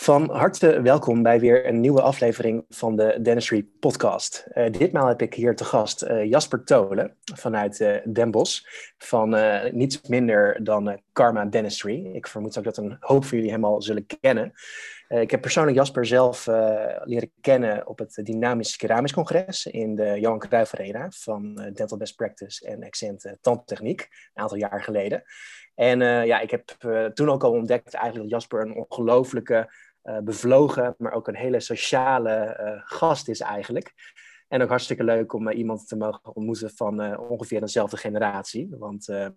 Van harte welkom bij weer een nieuwe aflevering van de Dentistry Podcast. Uh, ditmaal heb ik hier te gast uh, Jasper Tolen vanuit uh, Den Bosch van niets minder dan Karma Dentistry. Ik vermoed ook dat een hoop van jullie hem al zullen kennen. ik heb persoonlijk Jasper zelf leren kennen op het Dynamisch Keramisch Congres in de Johan Cruijff Arena van Dental Best Practice en Accent Tandtechniek, een aantal jaar geleden. En ja, ik heb toen ook al ontdekt eigenlijk dat Jasper een ongelooflijke bevlogen, maar ook een hele sociale uh, gast is eigenlijk. En ook hartstikke leuk om uh, iemand te mogen ontmoeten van ongeveer dezelfde generatie. Want ehm,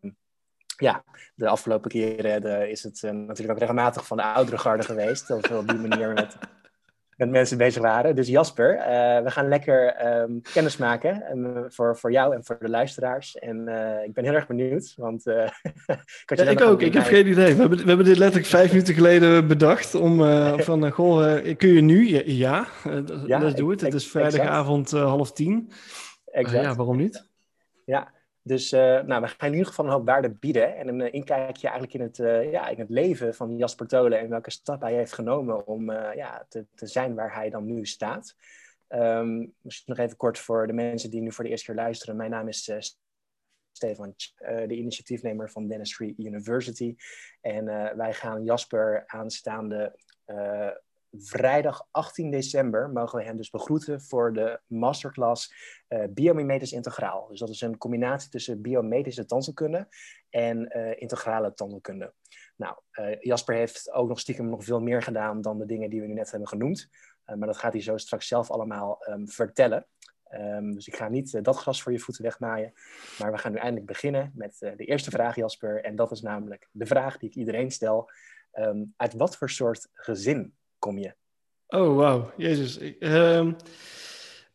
ja, de afgelopen keren is het natuurlijk ook regelmatig van de oudere garde geweest. We op die manier met met mensen bezig waren. Dus Jasper, uh, we gaan lekker um, kennis maken um, voor, voor jou en voor de luisteraars. En uh, ik ben heel erg benieuwd, want... Ik, ja, ik ook, ik heb geen idee. We hebben, we hebben dit letterlijk vijf minuten geleden bedacht om van, goh, kun je nu? Ja, ja, ja let's do it. Het is vrijdagavond half tien. Exact. ja, waarom niet? Ja, dus uh, nou, we gaan in ieder geval een hoop waarde bieden. En een uh, inkijkje eigenlijk in het, uh, ja, in het leven van Jasper Tolen en welke stap hij heeft genomen om ja, te, te, zijn waar hij dan nu staat. Um, misschien nog even kort voor de mensen die nu voor de eerste keer luisteren. Mijn naam is Stefan, de initiatiefnemer van Dentistry University. En wij gaan Jasper aanstaande vrijdag 18 december mogen we hem dus begroeten voor de masterclass uh, Biomimetisch Integraal. Dus dat is een combinatie tussen biomedische tandheelkunde en uh, integrale tandheelkunde. Nou, uh, Jasper heeft ook nog stiekem nog veel meer gedaan dan de dingen die we nu net hebben genoemd. maar dat gaat hij zo straks zelf allemaal um, vertellen. Um, dus ik ga niet dat gras voor je voeten wegmaaien. Maar we gaan nu eindelijk beginnen met de eerste vraag, Jasper. En dat is namelijk de vraag die ik iedereen stel. Um, uit wat voor soort gezin kom je? Oh, wauw. Jezus. Ik, uh,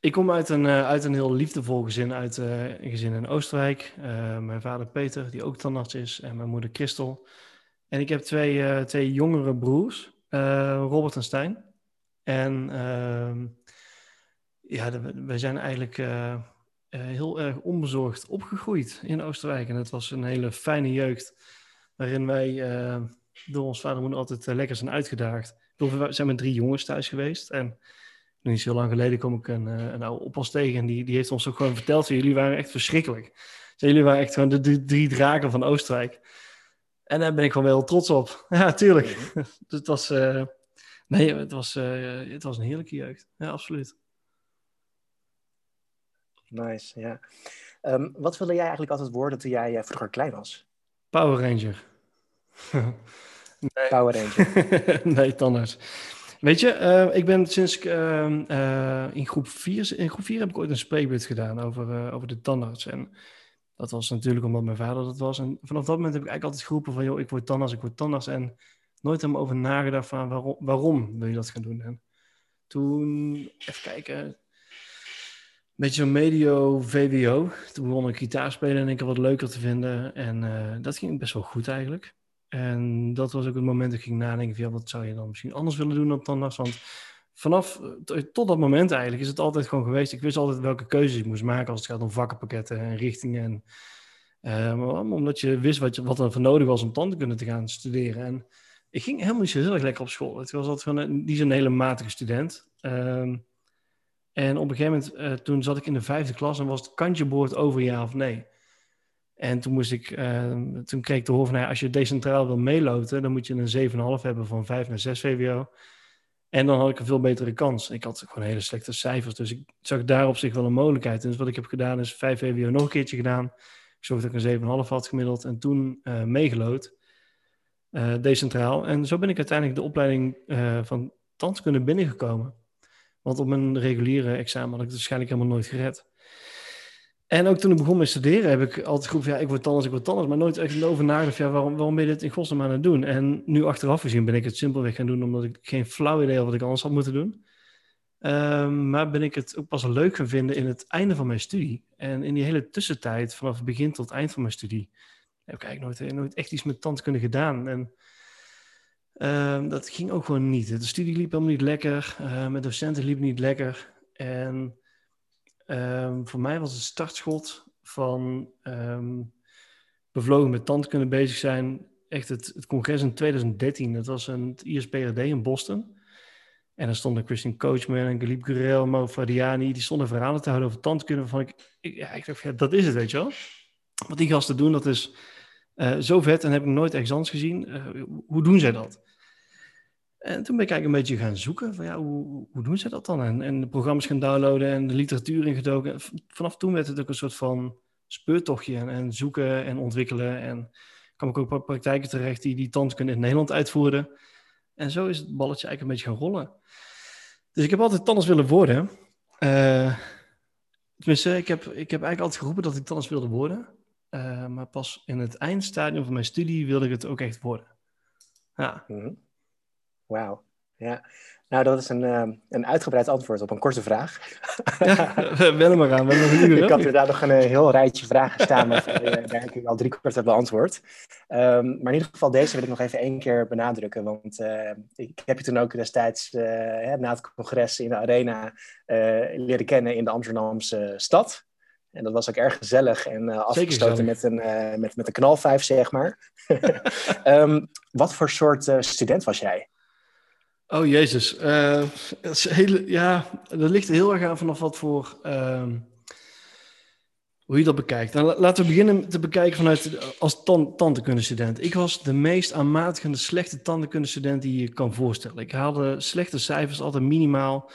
ik kom uit een, uh, uit een heel liefdevol gezin, uit uh, een gezin in Oostenrijk. Uh, mijn vader Peter, die ook tandarts is, en mijn moeder Christel. En ik heb twee, twee jongere broers, Robert en Stijn. En ehm, ja, wij zijn eigenlijk heel erg onbezorgd opgegroeid in Oostenrijk. En het was een hele fijne jeugd, waarin wij door ons vader en moeder altijd lekker zijn uitgedaagd we zijn met drie jongens thuis geweest. En niet zo lang geleden kom ik een, eh, een oude oppas tegen. En die, die heeft ons ook gewoon verteld. Jullie waren echt verschrikkelijk. jullie waren echt gewoon de, drie draken van Oostenrijk. En daar ben ik gewoon wel trots op. Ja, tuurlijk. dus het was, uh, nee, het was, uh, het was een heerlijke jeugd. Ja, absoluut. Nice, ja. Um, wat wilde jij eigenlijk altijd worden toen jij vroeger klein was? Power Ranger. Nee. Power Ranger. nee, tandarts. Weet je, uh, ik ben sinds uh, uh, in groep 4, in groep 4 heb ik ooit een spreekbeurt gedaan over, over de tandarts. En dat was natuurlijk omdat mijn vader dat was. En vanaf dat moment heb ik eigenlijk altijd geroepen van, joh, ik word tandarts, ik word tandarts. En nooit helemaal over nagedacht van, waarom, waarom wil je dat gaan doen? En toen, even kijken, een beetje zo'n medio VWO. Toen begon ik gitaar spelen en ik wat leuker te vinden. En dat ging best wel goed eigenlijk. En dat was ook het moment dat ik ging nadenken van, ja, wat zou je dan misschien anders willen doen dan tandarts? Want vanaf, tot dat moment eigenlijk, is het altijd gewoon geweest. Ik wist altijd welke keuzes ik moest maken als het gaat om vakkenpakketten en richtingen. En, uh, omdat je wist wat, je, wat er voor nodig was om tandheelkunde te gaan studeren. En ik ging helemaal niet zo heel erg lekker op school. Het was altijd van, een, die is een hele matige student. Uh, en op een gegeven moment, uh, toen zat ik in de vijfde klas en was het kantje boord over ja of nee. En toen moest ik, uh, toen kreeg ik te horen van, als je decentraal wil meeloten, dan moet je een 7,5 hebben van 5 naar 6 VWO. En dan had ik een veel betere kans. Ik had gewoon hele slechte cijfers, dus ik zag daar op zich wel een mogelijkheid. Dus wat ik heb gedaan is 5 VWO nog een keertje gedaan. Ik zorgde dat ik een 7,5 had gemiddeld en toen uh, meegelood, uh, decentraal. En zo ben ik uiteindelijk de opleiding uh, van tandkunde binnengekomen. Want op mijn reguliere examen had ik het waarschijnlijk helemaal nooit gered. En ook toen ik begon met studeren heb ik altijd geroepen, ja, ik word tandarts, ik word tandarts, maar nooit echt over nagedacht, ja, waarom, ben je dit in godsnaam aan het doen? En nu achteraf gezien ben ik het simpelweg gaan doen, omdat ik geen flauw idee had wat ik anders had moeten doen. Um, maar ben ik het ook pas leuk gaan vinden in het einde van mijn studie. En in die hele tussentijd, vanaf het begin tot het eind van mijn studie, heb ik eigenlijk nooit, nooit echt iets met tandkunde gedaan. En um, dat ging ook gewoon niet. De studie liep helemaal niet lekker, uh, mijn docenten liepen niet lekker. En Um, voor mij was het startschot van um, bevlogen met tandkunde bezig zijn. Echt het, het congres in 2013. Dat was een, het ISPRD in Boston. En dan stonden Christian Coachman en Galip Gurel, Mo Fadiani, die stonden verhalen te houden over tandkunde. Waarvan ik, ik, ik dacht, ja, dat is het, weet je wel. Wat die gasten doen, dat is uh, zo vet en heb ik nooit ergens anders gezien. Uh, hoe doen zij dat? En toen ben ik eigenlijk een beetje gaan zoeken van ja, hoe, hoe doen zij dat dan? En, en de programma's gaan downloaden en de literatuur ingedoken. Vanaf toen werd het ook een soort van speurtochtje en, en zoeken en ontwikkelen. En kwam ik ook op praktijken terecht die die tandkunde in Nederland uitvoerden. En zo is het balletje eigenlijk een beetje gaan rollen. Dus ik heb altijd tandarts willen worden. Uh, tenminste, ik heb, ik heb eigenlijk altijd geroepen dat ik tandarts wilde worden. Uh, maar pas in het eindstadium van mijn studie wilde ik het ook echt worden. Ja. -hmm. Wauw. Ja, nou, dat is een, uh, een uitgebreid antwoord op een korte vraag. Ja, wel maar aan. Wel een uur, ik had inderdaad nog een uh, heel rijtje vragen staan, maar uh, ik al drie kwart heb beantwoord. Um, maar in ieder geval, deze wil ik nog even één keer benadrukken. Want uh, ik heb je toen ook destijds na het congres in de arena leren kennen in de Amsterdamse stad. En dat was ook erg gezellig en afgesloten met een, met, met een knalvijf, zeg maar. um, wat voor soort student was jij? Oh jezus, dat is hele, ja, dat ligt heel erg aan vanaf wat voor, uh, hoe je dat bekijkt. Nou, laten we beginnen te bekijken vanuit als tan student. Ik was de meest aanmatigende slechte tandheelkundestudent die je kan voorstellen. Ik haalde slechte cijfers, altijd minimaal.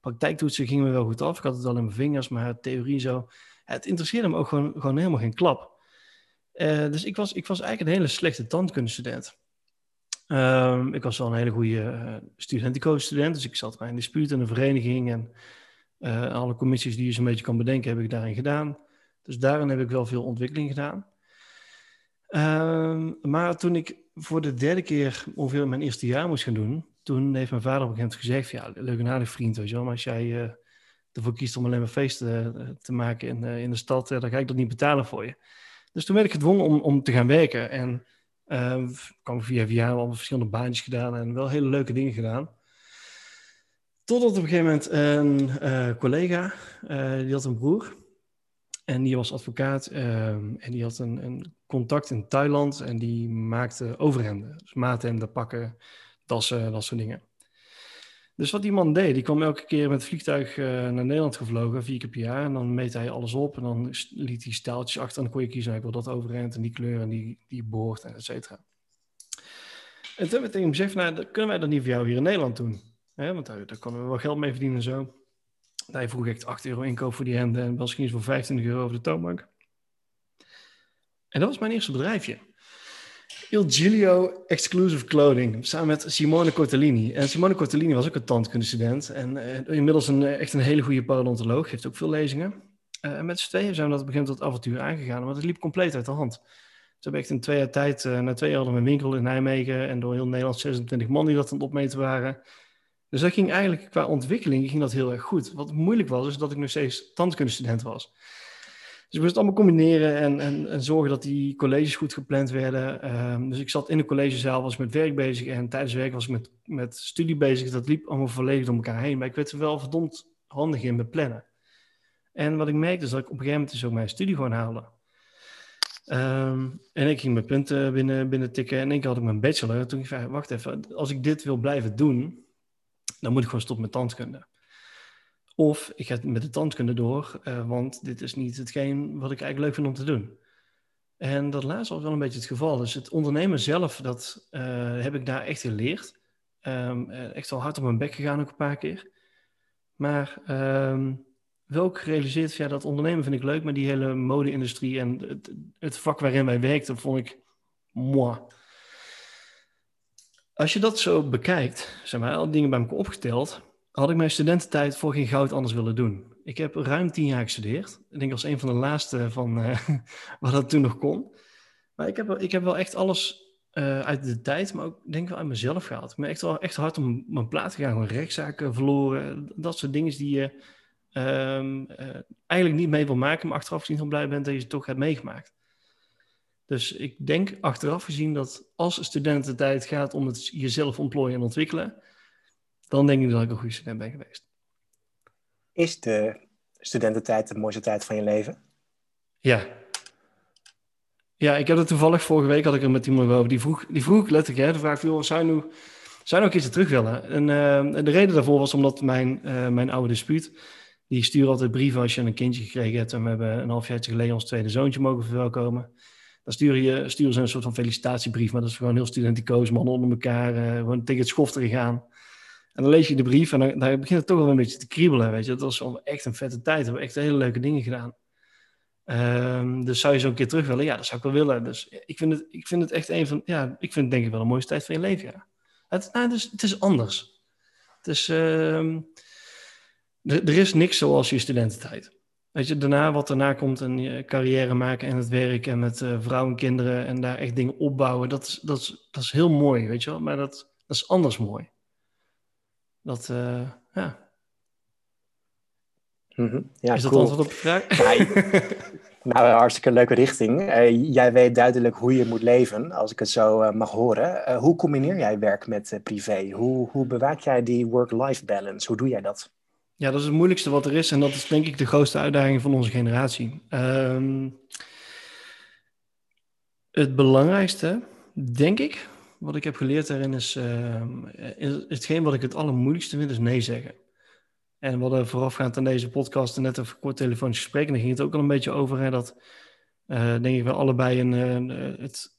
Praktijktoetsen gingen me wel goed af. Ik had het al in mijn vingers, maar theorie zo. Het interesseerde me ook gewoon, gewoon helemaal geen klap. Uh, dus ik was, ik was eigenlijk een hele slechte tandkundestudent. Um, ik was wel een hele goede uh, studentico-student, dus ik zat bij een dispuut en een vereniging en uh, alle commissies die je zo'n beetje kan bedenken, heb ik daarin gedaan. Dus daarin heb ik wel veel ontwikkeling gedaan. Um, maar toen ik voor de derde keer ongeveer mijn eerste jaar moest gaan doen, toen heeft mijn vader op een gegeven moment gezegd, ja, leuk en aardig vriend, weet maar als jij uh, ervoor kiest om alleen maar feesten te maken in, in de stad, dan ga ik dat niet betalen voor je. Dus toen werd ik gedwongen om, om te gaan werken en uh, kwam via via al verschillende baantjes gedaan en wel hele leuke dingen gedaan. Totdat op een gegeven moment een uh, collega, uh, die had een broer. En die was advocaat uh, en die had een, een, contact in Thailand en die maakte overhemden. Dus maathemden, pakken, tassen, dat soort dingen. Dus wat die man deed, die kwam elke keer met het vliegtuig uh, naar Nederland gevlogen, vier keer per jaar. En dan meet hij alles op en dan liet hij staaltjes achter. En dan kon je kiezen, nou, ik wil dat overhemd en die kleur en die, die boord en et cetera. En toen werd ik hem gezegd, nou, dat kunnen wij dat niet voor jou hier in Nederland doen. Hè? Want daar, daar konden we wel geld mee verdienen en zo. Hij vroeg echt 8 euro inkoop voor die hemden en misschien voor 25 euro over de toonbank. En dat was mijn eerste bedrijfje. Il Giglio Exclusive Clothing, samen met Simone Cortellini. En Simone Cortellini was ook een tandkundestudent en uh, inmiddels een, echt een hele goede parodontoloog, heeft ook veel lezingen. Uh, en met z'n tweeën zijn we dat begin tot avontuur aangegaan, maar het liep compleet uit de hand. Ze hebben echt in twee jaar tijd, na twee jaar hadden we winkel in Nijmegen en door heel Nederland 26 man die dat aan het opmeten waren. Dus dat ging eigenlijk qua ontwikkeling ging dat heel erg goed. Wat moeilijk was, is dat ik nog steeds tandkundestudent was. Dus ik moest het allemaal combineren en, en, en, zorgen dat die colleges goed gepland werden. Um, dus ik zat in de collegezaal, was met werk bezig en tijdens werk was ik met, met studie bezig. Dat liep allemaal volledig door elkaar heen. Maar ik werd er wel verdomd handig in met plannen. En wat ik merkte is dat ik op een gegeven moment dus ook mijn studie gewoon haalde. Um, en ik ging mijn punten binnen, binnen tikken en ik had ik mijn bachelor. Toen ik zei, wacht even, als ik dit wil blijven doen, dan moet ik gewoon stoppen met tandkunde. Of ik ga met de tandkunde door, uh, want dit is niet hetgeen wat ik eigenlijk leuk vind om te doen. En dat laatste was wel een beetje het geval. Dus het ondernemen zelf, dat uh, heb ik daar echt geleerd. Um, echt wel hard op mijn bek gegaan ook een paar keer. Maar um, wel gerealiseerd, ja, dat ondernemen vind ik leuk, maar die hele mode-industrie en het, het, vak waarin wij werkten, vond ik moi. Als je dat zo bekijkt, zeg maar, al dingen bij elkaar opgeteld, had ik mijn studententijd voor geen goud anders willen doen. Ik heb ruim tien jaar gestudeerd. Ik denk als een van de laatste van uh, wat dat toen nog kon. Maar ik heb, ik heb wel echt alles uh, uit de tijd, maar ook denk ik wel uit mezelf gehaald. Ik ben echt wel echt hard om mijn plaat gegaan. Gewoon rechtszaken verloren. Dat soort dingen die je um, uh, eigenlijk niet mee wil maken, maar achteraf gezien van blij bent dat je ze toch hebt meegemaakt. Dus ik denk achteraf gezien dat als studententijd gaat om het jezelf ontplooien en ontwikkelen, dan denk ik dat ik een goede student ben geweest. Is de studententijd de mooiste tijd van je leven? Ja. Ja, ik heb het toevallig vorige week had ik er met iemand over. Die vroeg, die vroeg letterlijk, hè, de vraag: zou je, nu, Zou nog eens terug willen. En uh, de reden daarvoor was omdat mijn, uh, mijn oude dispuut, die stuurt altijd brieven als je een kindje gekregen hebt. En we hebben een half jaar geleden ons tweede zoontje mogen verwelkomen. Dan sturen, je, sturen ze een soort van felicitatiebrief, maar dat is gewoon heel studenticoos, mannen onder elkaar, uh, gewoon tegen het schofteren gaan. En dan lees je de brief en dan, dan begint het toch wel een beetje te kriebelen, weet je. Dat was echt een vette tijd, we hebben echt hele leuke dingen gedaan. Um, dus zou je zo een keer terug willen? Ja, dat zou ik wel willen. Dus ik vind het, ik vind het echt een van, ja, ik vind het denk ik wel een mooiste tijd van je leven, ja. Het, nou, dus, het is anders. Het is, uh, er is niks zoals je studententijd. Weet je, daarna wat daarna komt en je carrière maken en het werk en met uh, vrouwen en kinderen en daar echt dingen opbouwen, dat is, dat is, dat is heel mooi, weet je wel. Maar dat, dat is anders mooi. Dat, uh, ja. Mm -hmm. ja. Is dat cool. antwoord op je vraag? nou, een hartstikke leuke richting. Uh, jij weet duidelijk hoe je moet leven, als ik het zo uh, mag horen. Hoe combineer jij werk met privé? Hoe, hoe bewaak jij die work-life balance? Hoe doe jij dat? Ja, dat is het moeilijkste wat er is. En dat is denk ik de grootste uitdaging van onze generatie. Um, het belangrijkste, denk ik, wat ik heb geleerd daarin is, is... Hetgeen wat ik het allermoeilijkste vind, is nee zeggen. En we hadden voorafgaand aan deze podcast net even kort gesprek. En daar ging het ook al een beetje over. Hè, dat uh, denk ik we allebei een, het,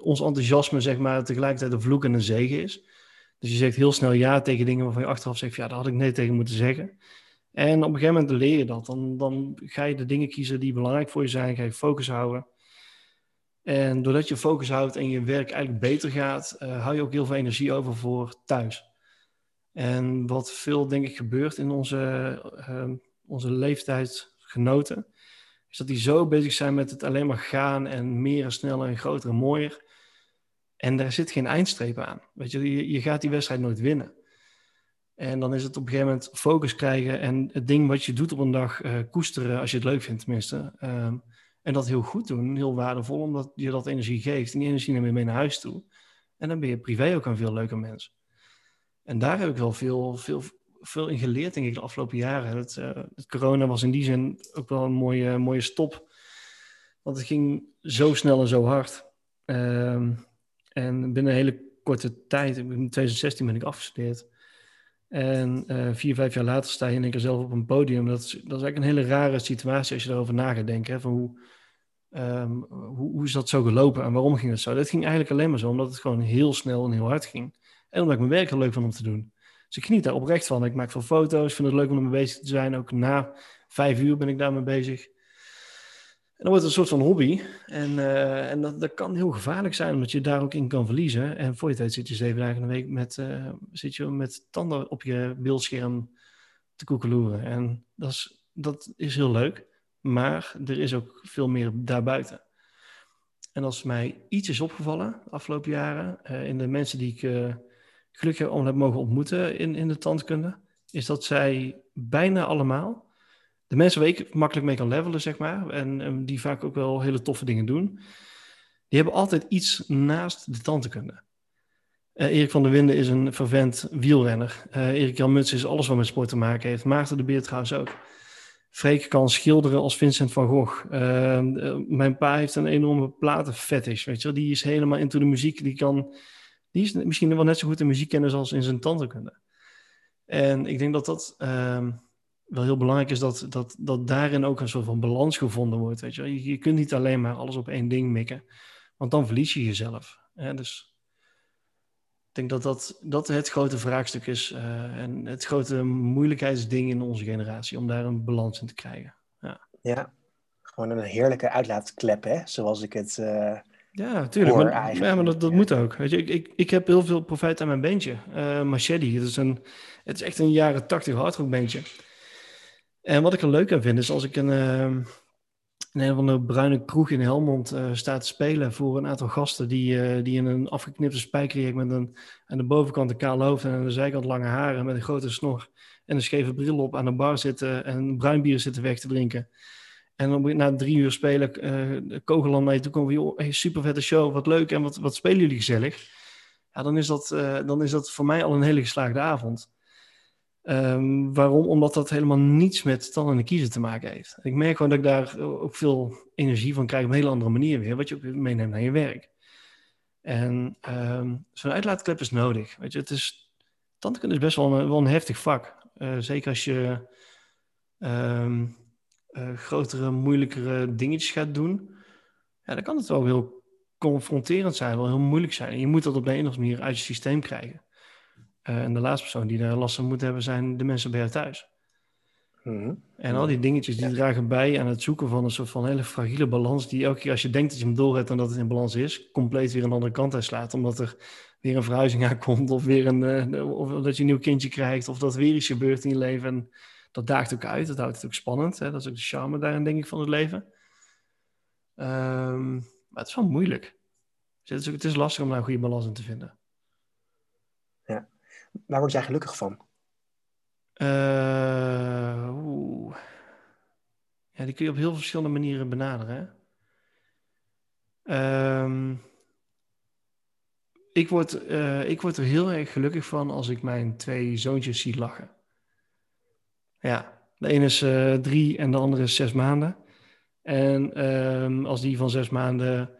ons enthousiasme, zeg maar, tegelijkertijd een vloek en een zegen is. Dus je zegt heel snel ja tegen dingen waarvan je achteraf zegt, ja, daar had ik nee tegen moeten zeggen. En op een gegeven moment leer je dat. Dan, dan ga je de dingen kiezen die belangrijk voor je zijn, ga je focus houden. En doordat je focus houdt en je werk eigenlijk beter gaat, uh, hou je ook heel veel energie over voor thuis. En wat veel, denk ik, gebeurt in onze, uh, onze leeftijdsgenoten, is dat die zo bezig zijn met het alleen maar gaan en meer en sneller en groter en mooier. En daar zit geen eindstreep aan. Weet je, je, je gaat die wedstrijd nooit winnen. En dan is het op een gegeven moment focus krijgen en het ding wat je doet op een dag uh, koesteren, als je het leuk vindt tenminste. Um, en dat heel goed doen, heel waardevol, omdat je dat energie geeft. En die energie neem je mee naar huis toe. En dan ben je privé ook een veel leuker mens. En daar heb ik wel veel, veel, veel in geleerd, denk ik, de afgelopen jaren. Het, uh, het corona was in die zin ook wel een mooie, mooie stop. Want het ging zo snel en zo hard. Um, en binnen een hele korte tijd, in 2016 ben ik afgestudeerd. En uh, vier, vijf jaar later sta je in één keer zelf op een podium. Dat is, dat is eigenlijk een hele rare situatie als je daarover na gaat denken. Hè, van hoe, um, hoe, hoe is dat zo gelopen en waarom ging het zo? Dat ging eigenlijk alleen maar zo omdat het gewoon heel snel en heel hard ging. En omdat ik mijn werk heel leuk vond om te doen. Dus ik geniet daar oprecht van. Ik maak veel foto's, vind het leuk om ermee bezig te zijn. Ook na vijf uur ben ik daarmee bezig. En dan wordt het een soort van hobby. En, uh, en dat, dat kan heel gevaarlijk zijn, omdat je daar ook in kan verliezen. En voor je tijd zit je zeven dagen in de week met, uh, zit je met tanden op je beeldscherm te koekeloeren. En dat is, dat is heel leuk. Maar er is ook veel meer daarbuiten. En als mij iets is opgevallen de afgelopen jaren, uh, in de mensen die ik uh, gelukkig heb, heb mogen ontmoeten in, in de tandkunde, is dat zij bijna allemaal, de mensen waar ik makkelijk mee kan levelen, zeg maar, en, die vaak ook wel hele toffe dingen doen, die hebben altijd iets naast de tandkunde. Uh, Erik van der Winden is een vervent wielrenner. Erik Jan Muts is alles wat met sport te maken heeft. Maarten de Beer trouwens ook. Freek kan schilderen als Vincent van Gogh. Uh, mijn pa heeft een enorme platenfetish, weet je. Die is helemaal into de muziek. Die, kan, die is misschien wel net zo goed in muziekkennis als in zijn tandheelkunde. En ik denk dat dat uh, wel heel belangrijk is, dat, dat, dat daarin ook een soort van balans gevonden wordt, weet je. Je, je kunt niet alleen maar alles op één ding mikken, want dan verlies je jezelf. Hè? Dus ik denk dat dat, dat het grote vraagstuk is uh, en het grote moeilijkheidsding in onze generatie, om daar een balans in te krijgen. Ja, ja gewoon een heerlijke uitlaatklep, hè? zoals ik het uh, Ja, natuurlijk. Maar, ja, maar dat, dat ja. moet ook. Weet je, ik, ik, ik heb heel veel profijt aan mijn bandje, uh, Machete. Het is, een, het is echt een jaren tachtig hardrock bandje. En wat ik er leuk aan vind, is als ik een in een van de bruine kroeg in Helmond uh, staat te spelen voor een aantal gasten die, uh, die in een afgeknipte spijkerjek met een, aan de bovenkant een kaal hoofd en aan de zijkant lange haren met een grote snor en een scheve bril op aan de bar zitten en bruin bier zitten weg te drinken. En dan na drie uur spelen uh, Kogeland mee toe komen joh, hey, super vette show, wat leuk en wat, wat spelen jullie gezellig. Ja, dan is, dat, dan is dat voor mij al een hele geslaagde avond. Um, waarom? Omdat dat helemaal niets met tanden en kiezen te maken heeft. Ik merk gewoon dat ik daar ook veel energie van krijg op een hele andere manier weer, wat je ook meeneemt naar je werk. En ehm, zo'n uitlaatklep is nodig. Weet je, het is, best wel een, wel een heftig vak. Uh, zeker als je ehm, uh, grotere, moeilijkere dingetjes gaat doen. Ja, dan kan het wel heel confronterend zijn, wel heel moeilijk zijn. En je moet dat op een of andere manier uit je systeem krijgen. Uh, en de laatste persoon die daar last van moet hebben, zijn de mensen bij jou thuis. Mhm. En al die dingetjes die dragen bij aan het zoeken van een soort van hele fragiele balans, die elke keer als je denkt dat je hem door hebt en dat het in balans is, compleet weer een andere kant uitslaat. Omdat er weer een verhuizing aankomt, of weer een, uh, of dat je een nieuw kindje krijgt, of dat weer iets gebeurt in je leven. En dat daagt ook uit, dat houdt het ook spannend. Hè? Dat is ook de charme daarin, denk ik, van het leven. Um, maar het is wel moeilijk. Dus het is, het is lastig om daar een goede balans in te vinden. Waar word jij gelukkig van? Uh, ja, die kun je op heel verschillende manieren benaderen. Um, ik, word, uh, ik word er heel erg gelukkig van als ik mijn twee zoontjes zie lachen. Ja, de ene is uh, drie en de andere is zes maanden. En um, als die van zes maanden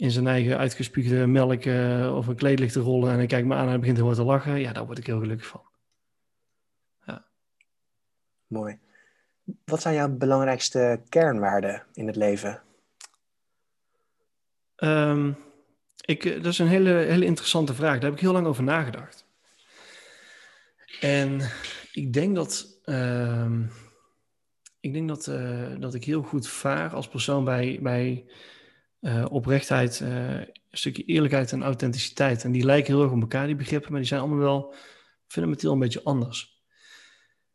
in zijn eigen uitgespuugde melk uh, of een kleed ligt te rollen en hij kijkt me aan en hij begint heel te lachen, ja, daar word ik heel gelukkig van. Ja. Mooi. Wat zijn jouw belangrijkste kernwaarden in het leven? Um, ik, eh, dat is een hele, hele interessante vraag. Daar heb ik heel lang over nagedacht. En ik denk dat, uh, ik, denk dat, uh, dat ik heel goed vaar als persoon bij, bij uh, oprechtheid, een stukje eerlijkheid en authenticiteit. En die lijken heel erg op elkaar, die begrippen, maar die zijn allemaal wel fundamenteel een beetje anders.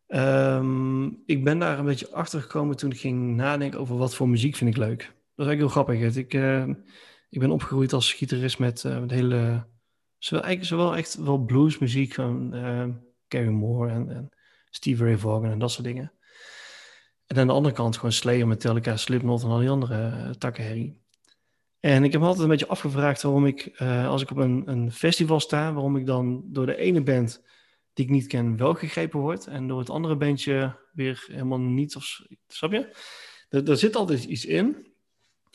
Um, ik ben daar een beetje achter gekomen toen ik ging nadenken over wat voor muziek vind ik leuk. Dat is eigenlijk heel grappig. Ik, ik ben opgegroeid als gitarist met, met hele, zowel, eigenlijk zowel echt wel bluesmuziek van Carrie Moore en, en Steve Ray Vaughan en dat soort dingen. En aan de andere kant gewoon Slayer, Metallica, Slipknot en al die andere takkenherrie. En ik heb me altijd een beetje afgevraagd waarom ik, uh, als ik op een, een, festival sta, waarom ik dan door de ene band die ik niet ken wel gegrepen word en door het andere bandje weer helemaal niet. Of, snap je? Er, er zit altijd iets in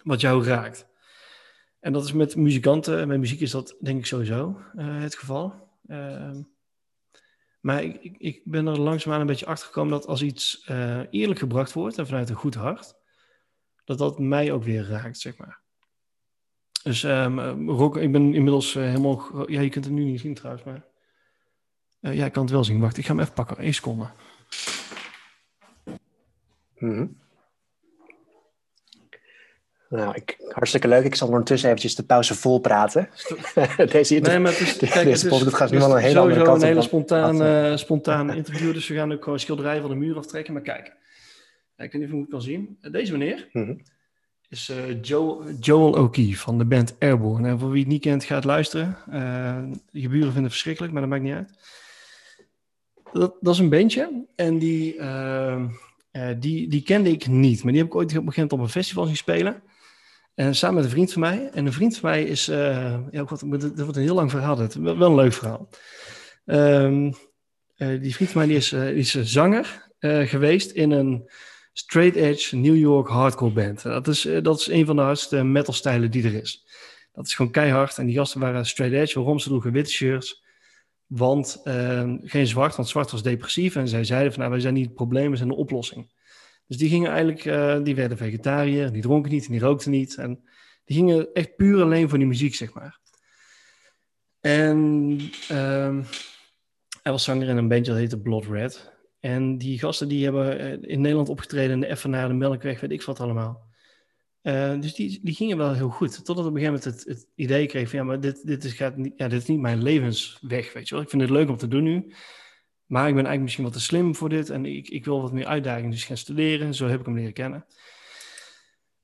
wat jou raakt. En dat is met muzikanten, met muziek is dat denk ik sowieso uh, het geval. Uh, maar ik, ik, ben er langzaamaan een beetje achter gekomen dat als iets uh, eerlijk gebracht wordt en vanuit een goed hart, dat dat mij ook weer raakt, zeg maar. Dus um, rock, ik ben inmiddels uh, helemaal. Ja, je kunt het nu niet zien trouwens, maar. Uh, ja, ik kan het wel zien. Wacht, ik ga hem even pakken. Eén seconde. Mm -hmm. Nou, ik, hartstikke leuk. Ik zal ondertussen eventjes de pauze vol praten. deze nee, maar het is, kijk, deze het is, gaat nu wel een hele andere kant een hele spontaan, uh, spontaan interview. Dus we gaan ook gewoon schilderijen van de muur aftrekken. Maar kijk, ik weet niet of je het kan zien. Deze meneer mm -hmm. Is uh, Joe, Joel O'Keefe van de band Airborne. En voor wie het niet kent, gaat luisteren. Uh, je buren vinden het verschrikkelijk, maar dat maakt niet uit. Dat, dat is een bandje. En die, die, die kende ik niet. Maar die heb ik ooit op een gegeven moment op een festival zien spelen. En samen met een vriend van mij. En een vriend van mij is, uh, ja, wat, dat wordt een heel lang verhaal, het wel, een leuk verhaal. Uh, die vriend van mij is, is zanger geweest in een straight edge New York hardcore band. Dat is, dat is een van de hardste metal stijlen die er is. Dat is gewoon keihard. En die gasten waren straight edge. Waarom? Ze droegen witte shirts. Want ehm, geen zwart, want zwart was depressief. En zij zeiden van nou, wij zijn niet het probleem, we zijn de oplossing. Dus die gingen eigenlijk, uh, die werden vegetariër, die dronken niet en die rookten niet. En die gingen echt puur alleen voor die muziek, zeg maar. En hij was zanger in een bandje dat heette Blood Red. En die gasten die hebben eh, in Nederland opgetreden in de Effenaar, de Melkweg, weet ik wat allemaal. Uh, dus die, die gingen wel heel goed. Totdat op een gegeven moment het, het idee kreeg van ja, maar dit, dit, is, gaat niet, ja, dit is niet mijn levensweg, weet je wel. Ik vind het leuk om te doen nu. Maar ik ben eigenlijk misschien wat te slim voor dit en ik, ik wil wat meer uitdaging, dus gaan studeren. Zo heb ik hem leren kennen.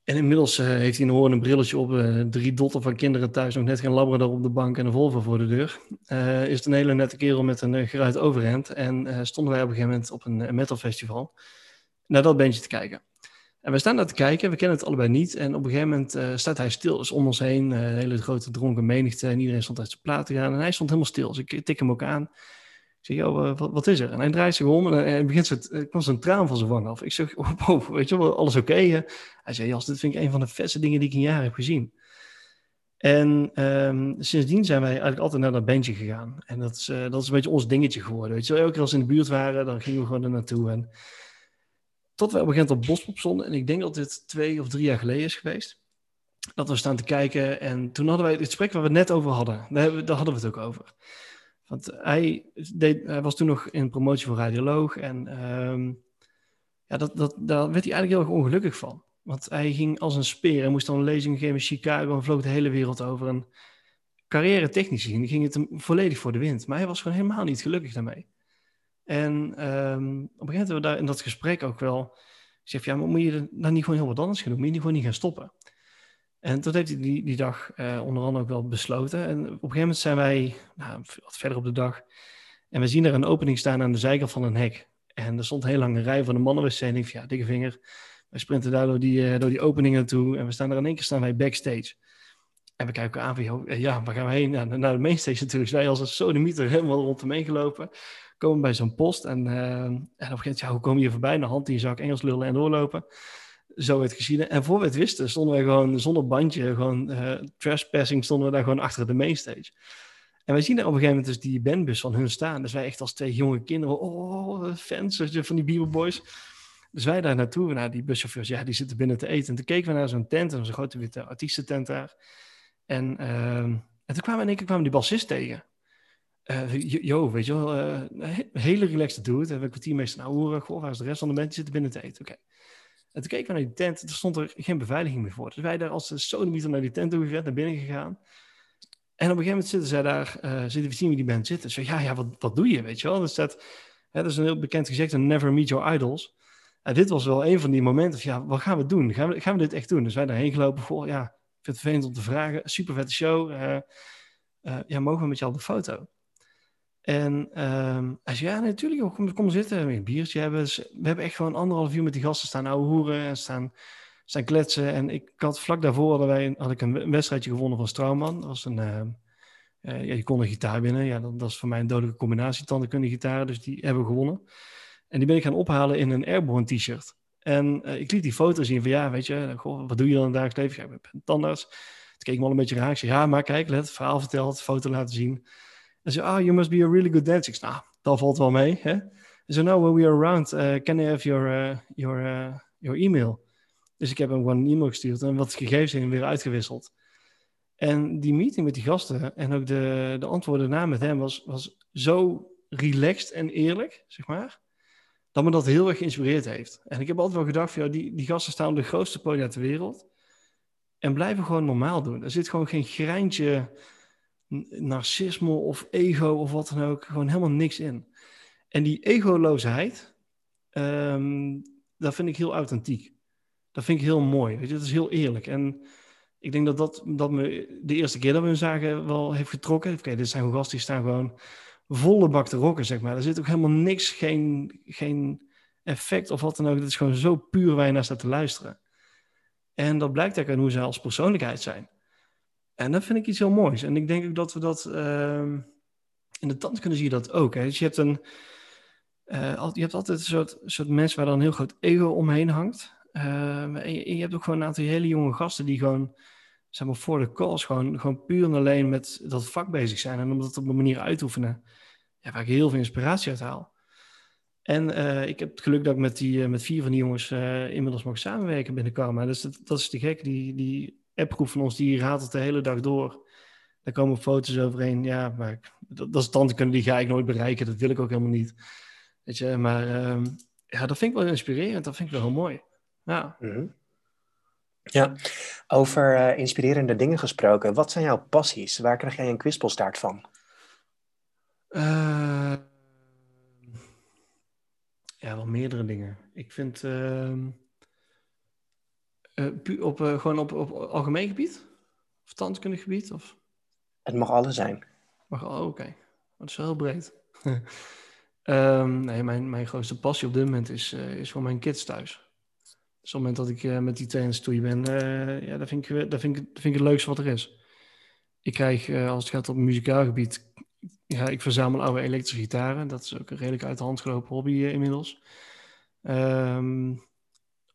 En inmiddels uh, heeft hij een hoorn een brilletje op, uh, drie dotten van kinderen thuis, nog net geen labrador op de bank en een Volvo voor de deur. Uh, is het een hele nette kerel met een geruit overhemd. En stonden wij op een gegeven moment op een metal festival naar dat bandje te kijken. En we staan daar te kijken, we kennen het allebei niet. En op een gegeven moment staat hij stil, dus om ons heen, een hele grote dronken menigte. En iedereen stond uit zijn plaat te gaan. En hij stond helemaal stil, dus ik tik hem ook aan zeg, joh, eh, wat, is er? En hij draait zich om en hij begint zo, er kwam zo'n traan van zijn wang af. Ik zeg, oh, weet je wel, alles oké? Okay? Hij zei, Jas, dit vind ik een van de vetste dingen die ik in jaren heb gezien. En ehm, sindsdien zijn wij eigenlijk altijd naar dat bandje gegaan. En dat is, dat is een beetje ons dingetje geworden. Weet je, elke keer als we in de buurt waren, dan gingen we gewoon er naartoe. En tot we op een gegeven moment op Bospop stonden. En ik denk dat dit twee of drie jaar geleden is geweest. Dat we staan te kijken. En toen hadden wij het gesprek waar we het net over hadden. Daar hadden we het ook over. Want hij, hij was toen nog in promotie voor radioloog. En ehm, ja, dat, dat, daar werd hij eigenlijk heel erg ongelukkig van. Want hij ging als een speer. Hij moest dan een lezing geven in Chicago en vloog de hele wereld over. En carrière technisch gezien ging het volledig voor de wind. Maar hij was gewoon helemaal niet gelukkig daarmee. En um, op een gegeven moment hebben we daar in dat gesprek ook wel gezegd: ja, maar moet je dan niet gewoon heel wat anders gaan doen? Moet je gewoon niet gaan stoppen? En toen heeft hij die, die dag uh, onder andere ook wel besloten. En op een gegeven moment zijn wij nou, wat verder op de dag. En we zien er een opening staan aan de zijkant van een hek. En er stond een heel lange rij van de mannenwc. En ja, dikke vinger. Wij sprinten daar door die, uh, door die openingen naartoe. En we staan er in één keer staan wij backstage. En we kijken aan van, eh, ja, waar gaan we heen? Naar de mainstage natuurlijk. Dus wij als een sodemieter helemaal rond hem heen gelopen. Komen bij zo'n post. En, uh, en op een gegeven moment, ja, hoe kom je voorbij? Een hand in je zak, Engels lullen en doorlopen zo het gezien. En voor we het wisten, stonden wij gewoon zonder bandje, gewoon uh, trespassing, stonden we daar gewoon achter de mainstage. En wij zien daar op een gegeven moment dus die bandbus van hun staan. Dus wij echt als twee jonge kinderen, oh, fans van die Bieber Boys. Dus wij daar naartoe, naar die buschauffeurs, ja, die zitten binnen te eten. En toen keken we naar zo'n tent, en zo'n grote witte artiestentent daar. En, uh, en toen kwamen in één keer kwamen die bassist tegen. Uh, weet je wel, uh, een hele relaxed dude. We een kwartier mee staan horen. Goh, waar is de rest van de band? Die zitten binnen te eten. Oké. En toen keken we naar die tent, er stond er geen beveiliging meer voor. Dus wij daar als de sodemieter naar die tent toe naar binnen gegaan. En op een gegeven moment zitten zij daar, uh, zitten we zien wie die band zitten. Zo, ja, ja, wat, wat doe je, weet je wel? Dus dat, hè, dat is een heel bekend gezegd, never meet your idols. En dit was wel een van die momenten van, ja, wat gaan we doen? Gaan we, gaan we dit echt doen? Dus wij daarheen gelopen, goh, ja, ik vind het vervelend om te vragen. Super vette show. Uh, ja, mogen we met jou op de foto? En um, hij zei, ja, natuurlijk, kom, kom zitten, een biertje hebben. Dus we hebben echt gewoon anderhalf uur met die gasten staan ouwe hoeren en staan, staan kletsen. En ik had vlak daarvoor hadden wij, had ik een wedstrijdje gewonnen van Strauman. Dat was een, uh, uh, ja, je kon een gitaar winnen. Ja, dat, dat is voor mij een dodelijke combinatie, tandenkundige gitaar. Dus die hebben we gewonnen. En die ben ik gaan ophalen in een Airborne t-shirt. En uh, ik liet die foto zien van, ja, weet je, wat doe je dan in het dagelijks leven? Ja, ik ben tandarts. Toen keek me al een beetje raar. Ik zei, ja, maar kijk, let, verhaal verteld, foto laten zien. En ze, ah, oh, you must be a really good dancer. Ik zei, nou, dat valt wel mee. Hè? Ze no, when we are around, uh, can I have your, uh, your, uh, your email? Dus ik heb hem gewoon een e-mail gestuurd en wat gegevens in weer uitgewisseld. En die meeting met die gasten en ook de, de antwoorden na met hem was, was zo relaxed en eerlijk, zeg maar, dat me dat heel erg geïnspireerd heeft. En ik heb altijd wel gedacht, van, die, die gasten staan op de grootste podium ter wereld en blijven gewoon normaal doen. Er zit gewoon geen greintje narcisme of ego of wat dan ook, gewoon helemaal niks in. En die egoloosheid, um, dat vind ik heel authentiek. Dat vind ik heel mooi. Weet je, dat is heel eerlijk. En ik denk dat dat, dat me de eerste keer dat we hem zagen wel heeft getrokken. Oké, dit zijn gasten die staan gewoon volle bak te rocken, zeg maar. Er zit ook helemaal niks, geen, geen effect of wat dan ook. Het is gewoon zo puur waar je naar staat te luisteren. En dat blijkt ook aan hoe ze als persoonlijkheid zijn. En dat vind ik iets heel moois. En ik denk ook dat we dat uh, in de tand kunnen zien dat ook. Hè. Dus je hebt, een, uh, je hebt altijd een soort, soort mensen waar dan een heel groot ego omheen hangt. En je, je, hebt ook gewoon een aantal hele jonge gasten die gewoon, zeg maar, voor de calls gewoon, gewoon puur en alleen met dat vak bezig zijn. En om dat op een manier uitoefenen, ja, waar ik heel veel inspiratie uit haal. En uh, ik heb het geluk dat ik met, die, met vier van die jongens inmiddels mag samenwerken binnen Karma. Dus dat, dat is te gek. Die, die appgroep van ons, die ratelt de hele dag door. Daar komen foto's overheen. Ja, maar dat, dat is tanden die ga ik nooit bereiken. Dat wil ik ook helemaal niet. Weet je, maar uh, ja, dat vind ik wel inspirerend. Dat vind ik wel heel mooi. Ja. Mm -hmm. Ja, over uh, inspirerende dingen gesproken. Wat zijn jouw passies? Waar krijg jij een kwispelstaart van? Uh, ja, wel meerdere dingen. Ik vind... Uh, uh, op, uh, gewoon op, op algemeen gebied? Of tandkundig gebied? Of? Het mag alles zijn. Mag, oh, oké. Okay. Dat is wel heel breed. um, nee, mijn, mijn grootste passie op dit moment is, uh, is voor mijn kids thuis. Dus op het moment dat ik met die twee aan het stoeien ben, ja, dat vind, ik, dat, vind ik, dat vind ik het leukste wat er is. Ik krijg, als het gaat op muzikaal gebied, ja, ik verzamel oude elektrische gitaren. Dat is ook een redelijk uit de hand gelopen hobby inmiddels. Um,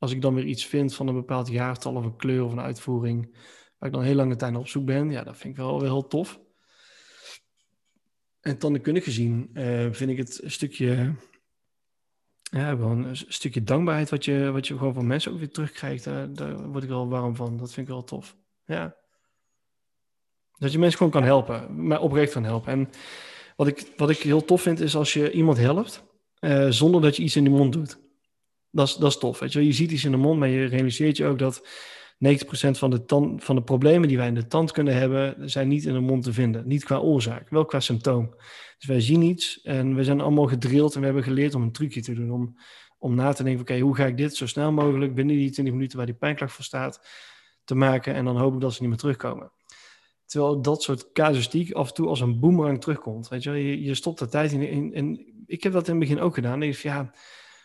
als ik dan weer iets vind van een bepaald jaartal of een kleur of een uitvoering, waar ik dan heel lange tijd op zoek ben, ja, dat vind ik wel, wel heel tof. En tandheelkundig gezien uh, vind ik het een stukje, ja, een stukje dankbaarheid wat je, wat je gewoon van mensen ook weer terugkrijgt. Daar, daar word ik wel warm van. Dat vind ik wel tof. Ja. Dat je mensen gewoon kan helpen, maar oprecht kan helpen. En wat ik, wat ik heel tof vind, is als je iemand helpt, uh, zonder dat je iets in de mond doet. Dat is, dat is tof. Weet je? je ziet iets in de mond, maar je realiseert je ook dat 90% van de, van de problemen die wij in de tand kunnen hebben, zijn niet in de mond te vinden. Niet qua oorzaak, wel qua symptoom. Dus wij zien iets en we zijn allemaal gedrild en we hebben geleerd om een trucje te doen. Om, om na te denken, oké, hoe ga ik dit zo snel mogelijk binnen die 20 minuten waar die pijnklacht voor staat, te maken. En dan hoop ik dat ze niet meer terugkomen. Terwijl dat soort casuïstiek af en toe als een boemerang terugkomt. Weet je, je, je stopt de tijd in, ik heb dat in het begin ook gedaan. Ik van, ja,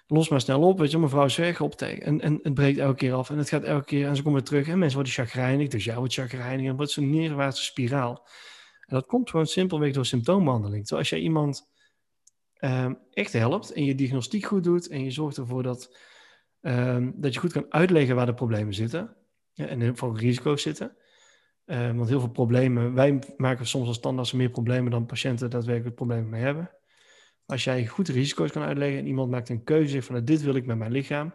los maar snel op. Weet je, mevrouw is weg op tegen. En, en het breekt elke keer af. En het gaat elke keer. En ze komen weer terug. En mensen worden chagrijnig. Dus jij wordt chagrijnig. En wordt zo'n neerwaartse spiraal. En dat komt gewoon simpelweg door symptoombehandeling. Terwijl als jij iemand ehm, echt helpt. En je diagnostiek goed doet. En je zorgt ervoor dat, ehm, dat je goed kan uitleggen waar de problemen zitten. Ja, en heel veel risico's zitten. Uh, want heel veel problemen, wij maken soms als tandarts meer problemen dan patiënten daadwerkelijk problemen mee hebben. Als jij goed risico's kan uitleggen en iemand maakt een keuze van dit wil ik met mijn lichaam,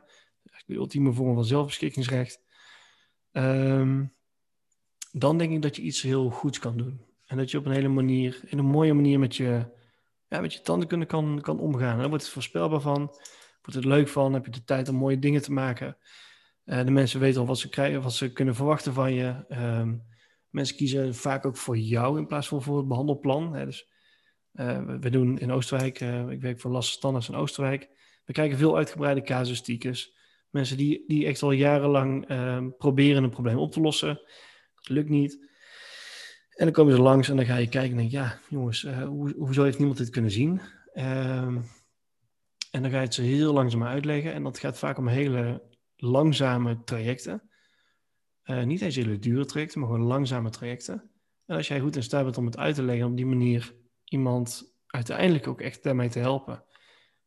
de ultieme vorm van zelfbeschikkingsrecht, um, dan denk ik dat je iets heel goeds kan doen. En dat je op een hele manier, in een mooie manier met je, ja, met je tanden kan, kan omgaan. En dan wordt het voorspelbaar van, wordt het leuk van, heb je de tijd om mooie dingen te maken. Uh, de mensen weten al wat ze krijgen, wat ze kunnen verwachten van je. Um, Mensen kiezen vaak ook voor jou in plaats van voor het behandelplan. Hè. Dus we, doen in Oostenrijk, uh, ik werk voor Lasse Standaards in Oostenrijk. We krijgen veel uitgebreide casuïstiekes. Mensen die, die echt al jarenlang uh, proberen een probleem op te lossen. Dat lukt niet. En dan komen ze langs en dan ga je kijken en denk ja, jongens, uh, hoe, hoezo heeft niemand dit kunnen zien? Ehm, en dan ga je het ze heel langzaam uitleggen. En dat gaat vaak om hele langzame trajecten. Niet eens hele dure trajecten, maar gewoon langzame trajecten. En als jij goed in staat bent om het uit te leggen, op die manier iemand uiteindelijk ook echt daarmee te helpen,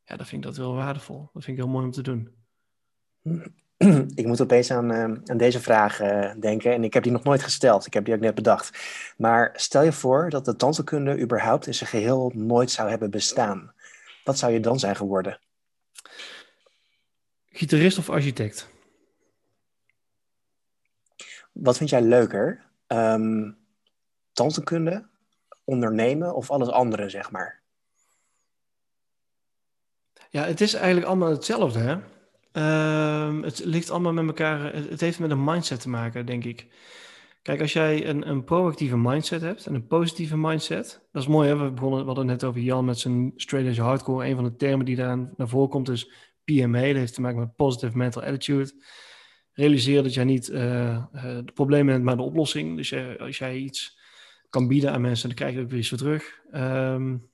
ja, dan vind ik dat wel waardevol. Dat vind ik heel mooi om te doen. Ik moet opeens aan, uh, aan deze vraag uh, denken en ik heb die nog nooit gesteld. Ik heb die ook net bedacht. Maar stel je voor dat de tandheelkunde überhaupt in zijn geheel nooit zou hebben bestaan. Wat zou je dan zijn geworden? Gitarist of architect? Wat vind jij leuker? Um, tandheelkunde, ondernemen of alles andere, zeg maar? Ja, het is eigenlijk allemaal hetzelfde, hè? Um, het ligt allemaal met elkaar. Het heeft met een mindset te maken, denk ik. Kijk, als jij een, een proactieve mindset hebt en een positieve mindset, dat is mooi, hè? We, begonnen, we hadden net over Jan met zijn straight hardcore. Een van de termen die daar naar voren komt is PMA. Dat heeft te maken met positive mental attitude realiseer dat jij niet uh, de problemen hebt, maar de oplossing. Dus als jij iets kan bieden aan mensen, dan krijg je ook weer iets voor terug. Um,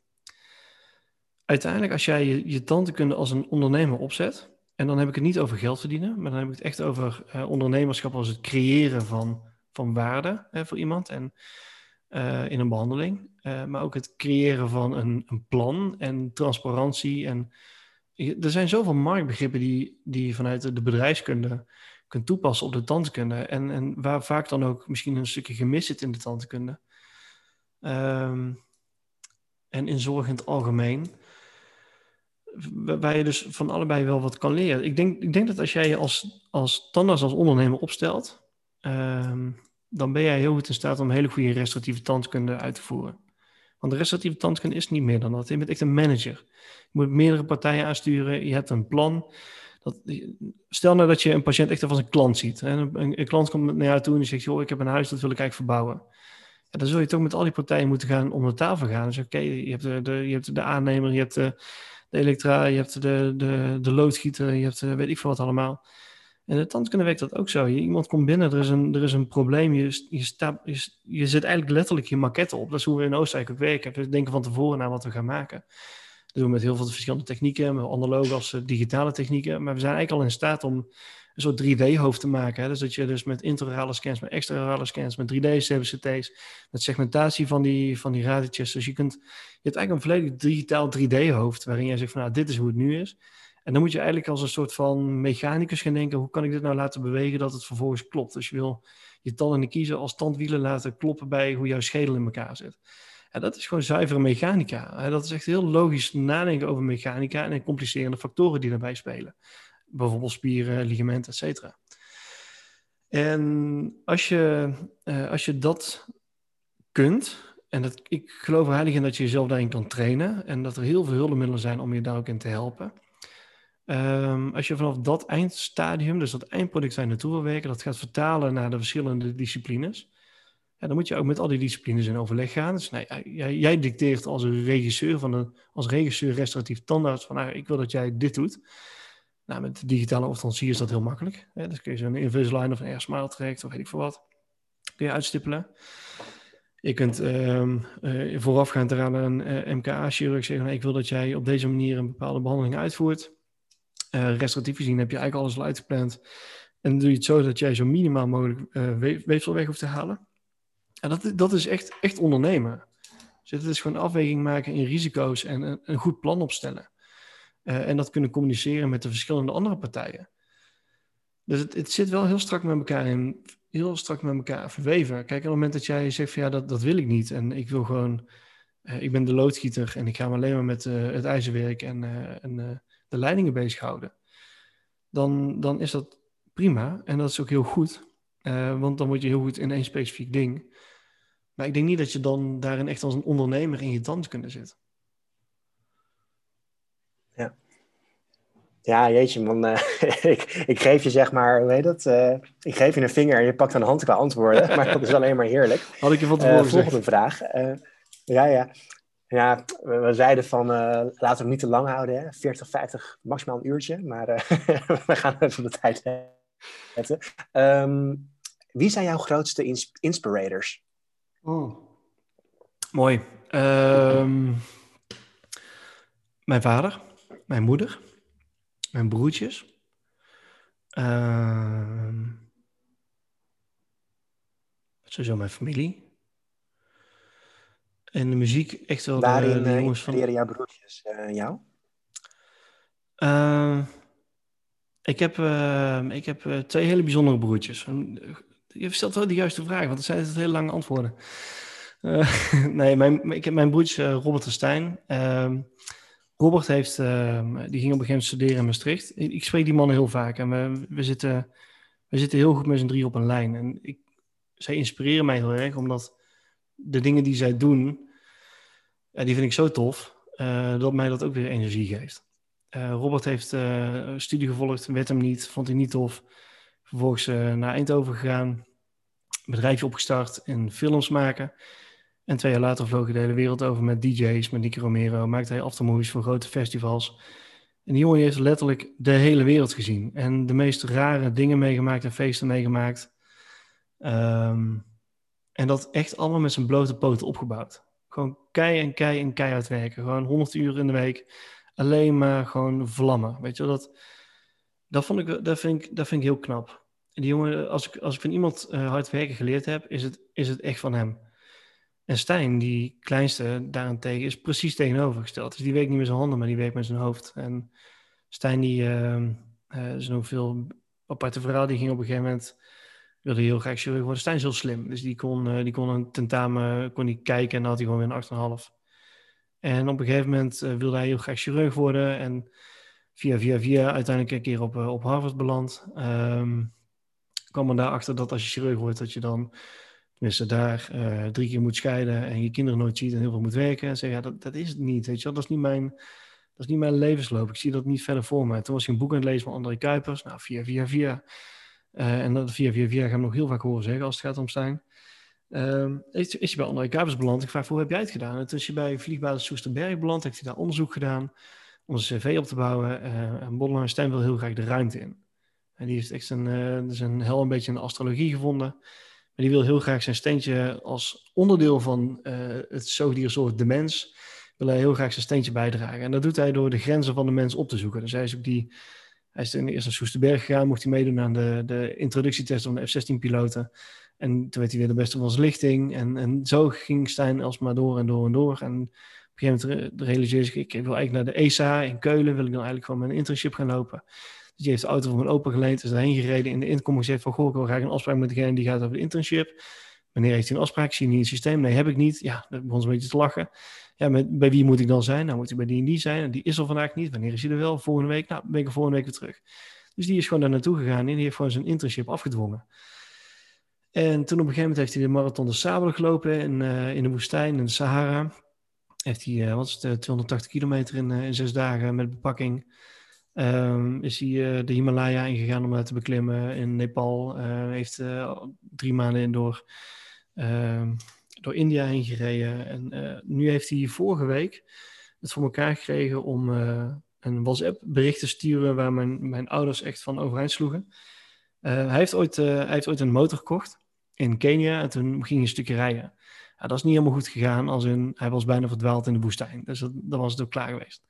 uiteindelijk, als jij je, je tandheelkunde als een ondernemer opzet, en dan heb ik het niet over geld verdienen, maar dan heb ik het echt over uh, ondernemerschap als het creëren van, van waarde hè, voor iemand en uh, in een behandeling. maar ook het creëren van een, een plan en transparantie. En er zijn zoveel marktbegrippen die, die vanuit de bedrijfskunde kunt toepassen op de tandkunde. En, en waar vaak dan ook misschien een stukje gemis zit in de tandkunde. Um, en in zorg in het algemeen. Waar je dus van allebei wel wat kan leren. Ik denk, ik denk dat als jij je als, als tandarts, als ondernemer opstelt, um, dan ben jij heel goed in staat om hele goede restauratieve tandkunde uit te voeren. Want de restauratieve tandkunde is niet meer dan dat. Je bent echt een manager. Je moet meerdere partijen aansturen. Je hebt een plan. Dat, stel nou dat je een patiënt echt als een klant ziet. Een, een, klant komt naar jou toe en die zegt: joh, ik heb een huis, dat wil ik eigenlijk verbouwen. Ja, dan zul je toch met al die partijen moeten gaan om de tafel gaan. Dus oké, je, hebt de, je hebt de aannemer, je hebt de, de elektra, je hebt de, de, de loodgieter, je hebt weet ik veel wat allemaal. En de tandkunde werkt dat ook zo. Iemand komt binnen, er is een, er is een probleem, je, je, je, zet eigenlijk letterlijk je maquette op. Dat is hoe we in Oostenrijk ook werken. We denken van tevoren naar wat we gaan maken. Dat doen we met heel veel verschillende technieken, analoge als eh, digitale technieken. Maar we zijn eigenlijk al in staat om een soort 3D-hoofd te maken. Hè? Dus dat je dus met intraorale scans, met extraorale scans, met 3D-CBCT's, met segmentatie van die, van die radertjes. Dus je, kunt, je hebt eigenlijk een volledig digitaal 3D-hoofd, waarin jij zegt van nou, dit is hoe het nu is. En dan moet je eigenlijk als een soort van mechanicus gaan denken, hoe kan ik dit nou laten bewegen dat het vervolgens klopt? Dus je wil, je tanden en kiezen als tandwielen laten kloppen bij hoe jouw schedel in elkaar zit. En dat is gewoon zuivere mechanica. Dat is echt heel logisch nadenken over mechanica en complicerende factoren die daarbij spelen. Bijvoorbeeld spieren, ligamenten, et cetera. En als je, uh, als je dat kunt, en dat, ik geloof heilig in dat je jezelf daarin kan trainen en dat er heel veel hulpmiddelen zijn om je daar ook in te helpen. Um, als je vanaf dat eindstadium, dus dat eindproduct je naartoe wil werken, dat gaat vertalen naar de verschillende disciplines, ja, dan moet je ook met al die disciplines in overleg gaan. Dus nee, jij, jij, dicteert als regisseur, van een, als regisseur restauratief tandarts van nou, ik wil dat jij dit doet. Nou, met digitale orthodontie is dat heel makkelijk. Hè? Dus kun je zo'n Invisalign of een AirSmile traject of weet ik veel wat, kun je uitstippelen. Je kunt um, uh, voorafgaand eraan een uh, MKA-chirurg zeggen, ik wil dat jij op deze manier een bepaalde behandeling uitvoert. Uh, restauratief gezien heb je eigenlijk alles al uitgepland. En doe je het zo dat jij zo minimaal mogelijk weefsel weg hoeft te halen. En dat, dat is echt, echt ondernemen. Dus het is gewoon afweging maken in risico's en een, een goed plan opstellen. Uh, en dat kunnen communiceren met de verschillende andere partijen. Dus het, het, zit wel heel strak met elkaar in, heel strak met elkaar verweven. Kijk, op het moment dat jij zegt van ja, dat, dat wil ik niet. En ik wil gewoon, uh, ik ben de loodgieter en ik ga me alleen maar met uh, het ijzerwerk en, en de leidingen bezighouden. Dan, dan is dat prima en dat is ook heel goed. want dan word je heel goed in één specifiek ding. Maar ik denk niet dat je dan daarin echt als een ondernemer in je dans kunnen zitten. Ja. Ja, jeetje man. Uh, ik, ik geef je zeg maar, hoe heet dat? Uh, ik geef je een vinger en je pakt een hand qua antwoorden. maar dat is alleen maar heerlijk. Had ik je van tevoren uh, Volgende vraag. ja, ja. Ja, we, we zeiden van laten we hem niet te lang houden. Hè? 40, 50, maximaal een uurtje. Maar we gaan even de tijd zetten. Um, wie zijn jouw grootste ins inspirators? Oh. Mooi. Um, mijn vader, mijn moeder, mijn broertjes. Uh, sowieso mijn familie. En de muziek echt wel Waarin, de, de jongens van... leren jouw broertjes uh, jou? Uh, ik heb, uh, ik heb twee hele bijzondere broertjes je stelt wel de juiste vraag, want er zijn het hele lange antwoorden. Nee, mijn, ik heb mijn broertje Robert en Stijn. Robert heeft, uh, die ging op een gegeven moment studeren in Maastricht. Ik, spreek die mannen heel vaak en we, we, zitten, we zitten heel goed met z'n drie op een lijn. En ik, zij inspireren mij heel erg, omdat de dingen die zij doen, die vind ik zo tof, uh, dat mij dat ook weer energie geeft. Uh, Robert heeft uh, studie gevolgd, werd hem niet, vond hij niet tof. Vervolgens naar Eindhoven gegaan, bedrijfje opgestart in films maken. En twee jaar later vloog hij de hele wereld over met DJ's, met Nicky Romero. Maakte hij aftermovies voor grote festivals. En die jongen heeft letterlijk de hele wereld gezien. En de meest rare dingen meegemaakt en feesten meegemaakt. Um, en dat echt allemaal met zijn blote poten opgebouwd. Gewoon kei en kei en keihard werken. Gewoon 100 uur in de week. Alleen maar gewoon vlammen. Weet je, dat, dat, vond ik, dat, vind ik, dat vind ik heel knap. En die jongen, als ik, als ik van iemand uh, hard werken geleerd heb, is het, is het echt van hem. En Stijn, die kleinste, daarentegen is precies tegenovergesteld. Dus die werkt niet met zijn handen, maar die werkt met zijn hoofd. En Stijn, die uh, uh, veel aparte verhaal. Die ging op een gegeven moment, wilde heel graag chirurg worden. Stijn is heel slim, dus die kon, uh, die kon een tentamen kon die kijken en dan had hij gewoon weer een 8,5. En op een gegeven moment uh, wilde hij heel graag chirurg worden. En via, via, via uiteindelijk een keer op, uh, op Harvard beland. Um, kwam er daarachter dat als je chirurg wordt, dat je dan tenminste daar uh, drie keer moet scheiden en je kinderen nooit ziet en heel veel moet werken. En zeg ja, dat, dat is het niet. Weet je wel? Dat is niet mijn, dat is niet mijn levensloop. Ik zie dat niet verder voor me. Toen was ik een boek aan het lezen van André Kuipers. Nou, via, via, via. Uh, en dat via, via, via gaan we nog heel vaak horen zeggen als het gaat om. Uh, is, is je bij André Kuipers beland? Ik vraag, hoe heb jij het gedaan? En toen is je bij Vliegbasis Soesterberg beland. Heeft hij daar onderzoek gedaan om zijn cv op te bouwen. Uh, en Boddelaar Stijn wil heel graag de ruimte in. En die heeft echt zijn, uh, zijn hel een beetje in de astrologie gevonden. Maar die wil heel graag zijn steentje als onderdeel van uh, het zoogdiersoort de mens, wil hij heel graag zijn steentje bijdragen. En dat doet hij door de grenzen van de mens op te zoeken. Dus hij is ook die, hij is eerst naar Soesterberg gegaan, mocht hij meedoen aan de, de introductietest van de F-16-piloten. En toen werd hij weer de beste van zijn lichting. En, en zo ging Stijn alsmaar door en door en door. En op een gegeven moment realiseerde ik, ik wil eigenlijk naar de ESA in Keulen, wil ik dan eigenlijk gewoon mijn internship gaan lopen. Dus die heeft de auto van mijn opa geleend, is erheen gereden. In de inkoming gezegd van, goh, ik wil graag een afspraak met degene die gaat over de internship. Wanneer heeft hij een afspraak? Zie je niet in het systeem? Nee, heb ik niet. Ja, dat begon ze een beetje te lachen. Ja, met, bij wie moet ik dan zijn? Nou, moet hij bij die en die zijn. En die is er vandaag niet. Wanneer is hij er wel? Volgende week? Nou, ben ik er volgende week weer terug. Dus die is gewoon daar naartoe gegaan en die heeft gewoon zijn internship afgedwongen. En toen op een gegeven moment heeft hij de marathon de Sabel gelopen in, uh, in de woestijn, in de Sahara. Heeft hij, uh, wat is het, 280 kilometer in, in zes dagen met bepakking. Um, is hij de Himalaya ingegaan om daar te beklimmen in Nepal. heeft drie maanden in door, ehm, door India heen gereden. En nu heeft hij vorige week het voor elkaar gekregen om een WhatsApp-bericht te sturen waar mijn, mijn ouders echt van overeind sloegen. hij, heeft ooit, hij heeft ooit een motor gekocht in Kenia en toen ging hij een stukje rijden. Ja, dat is niet helemaal goed gegaan, als in, hij was bijna verdwaald in de woestijn. Dus dat, dan was het ook klaar geweest.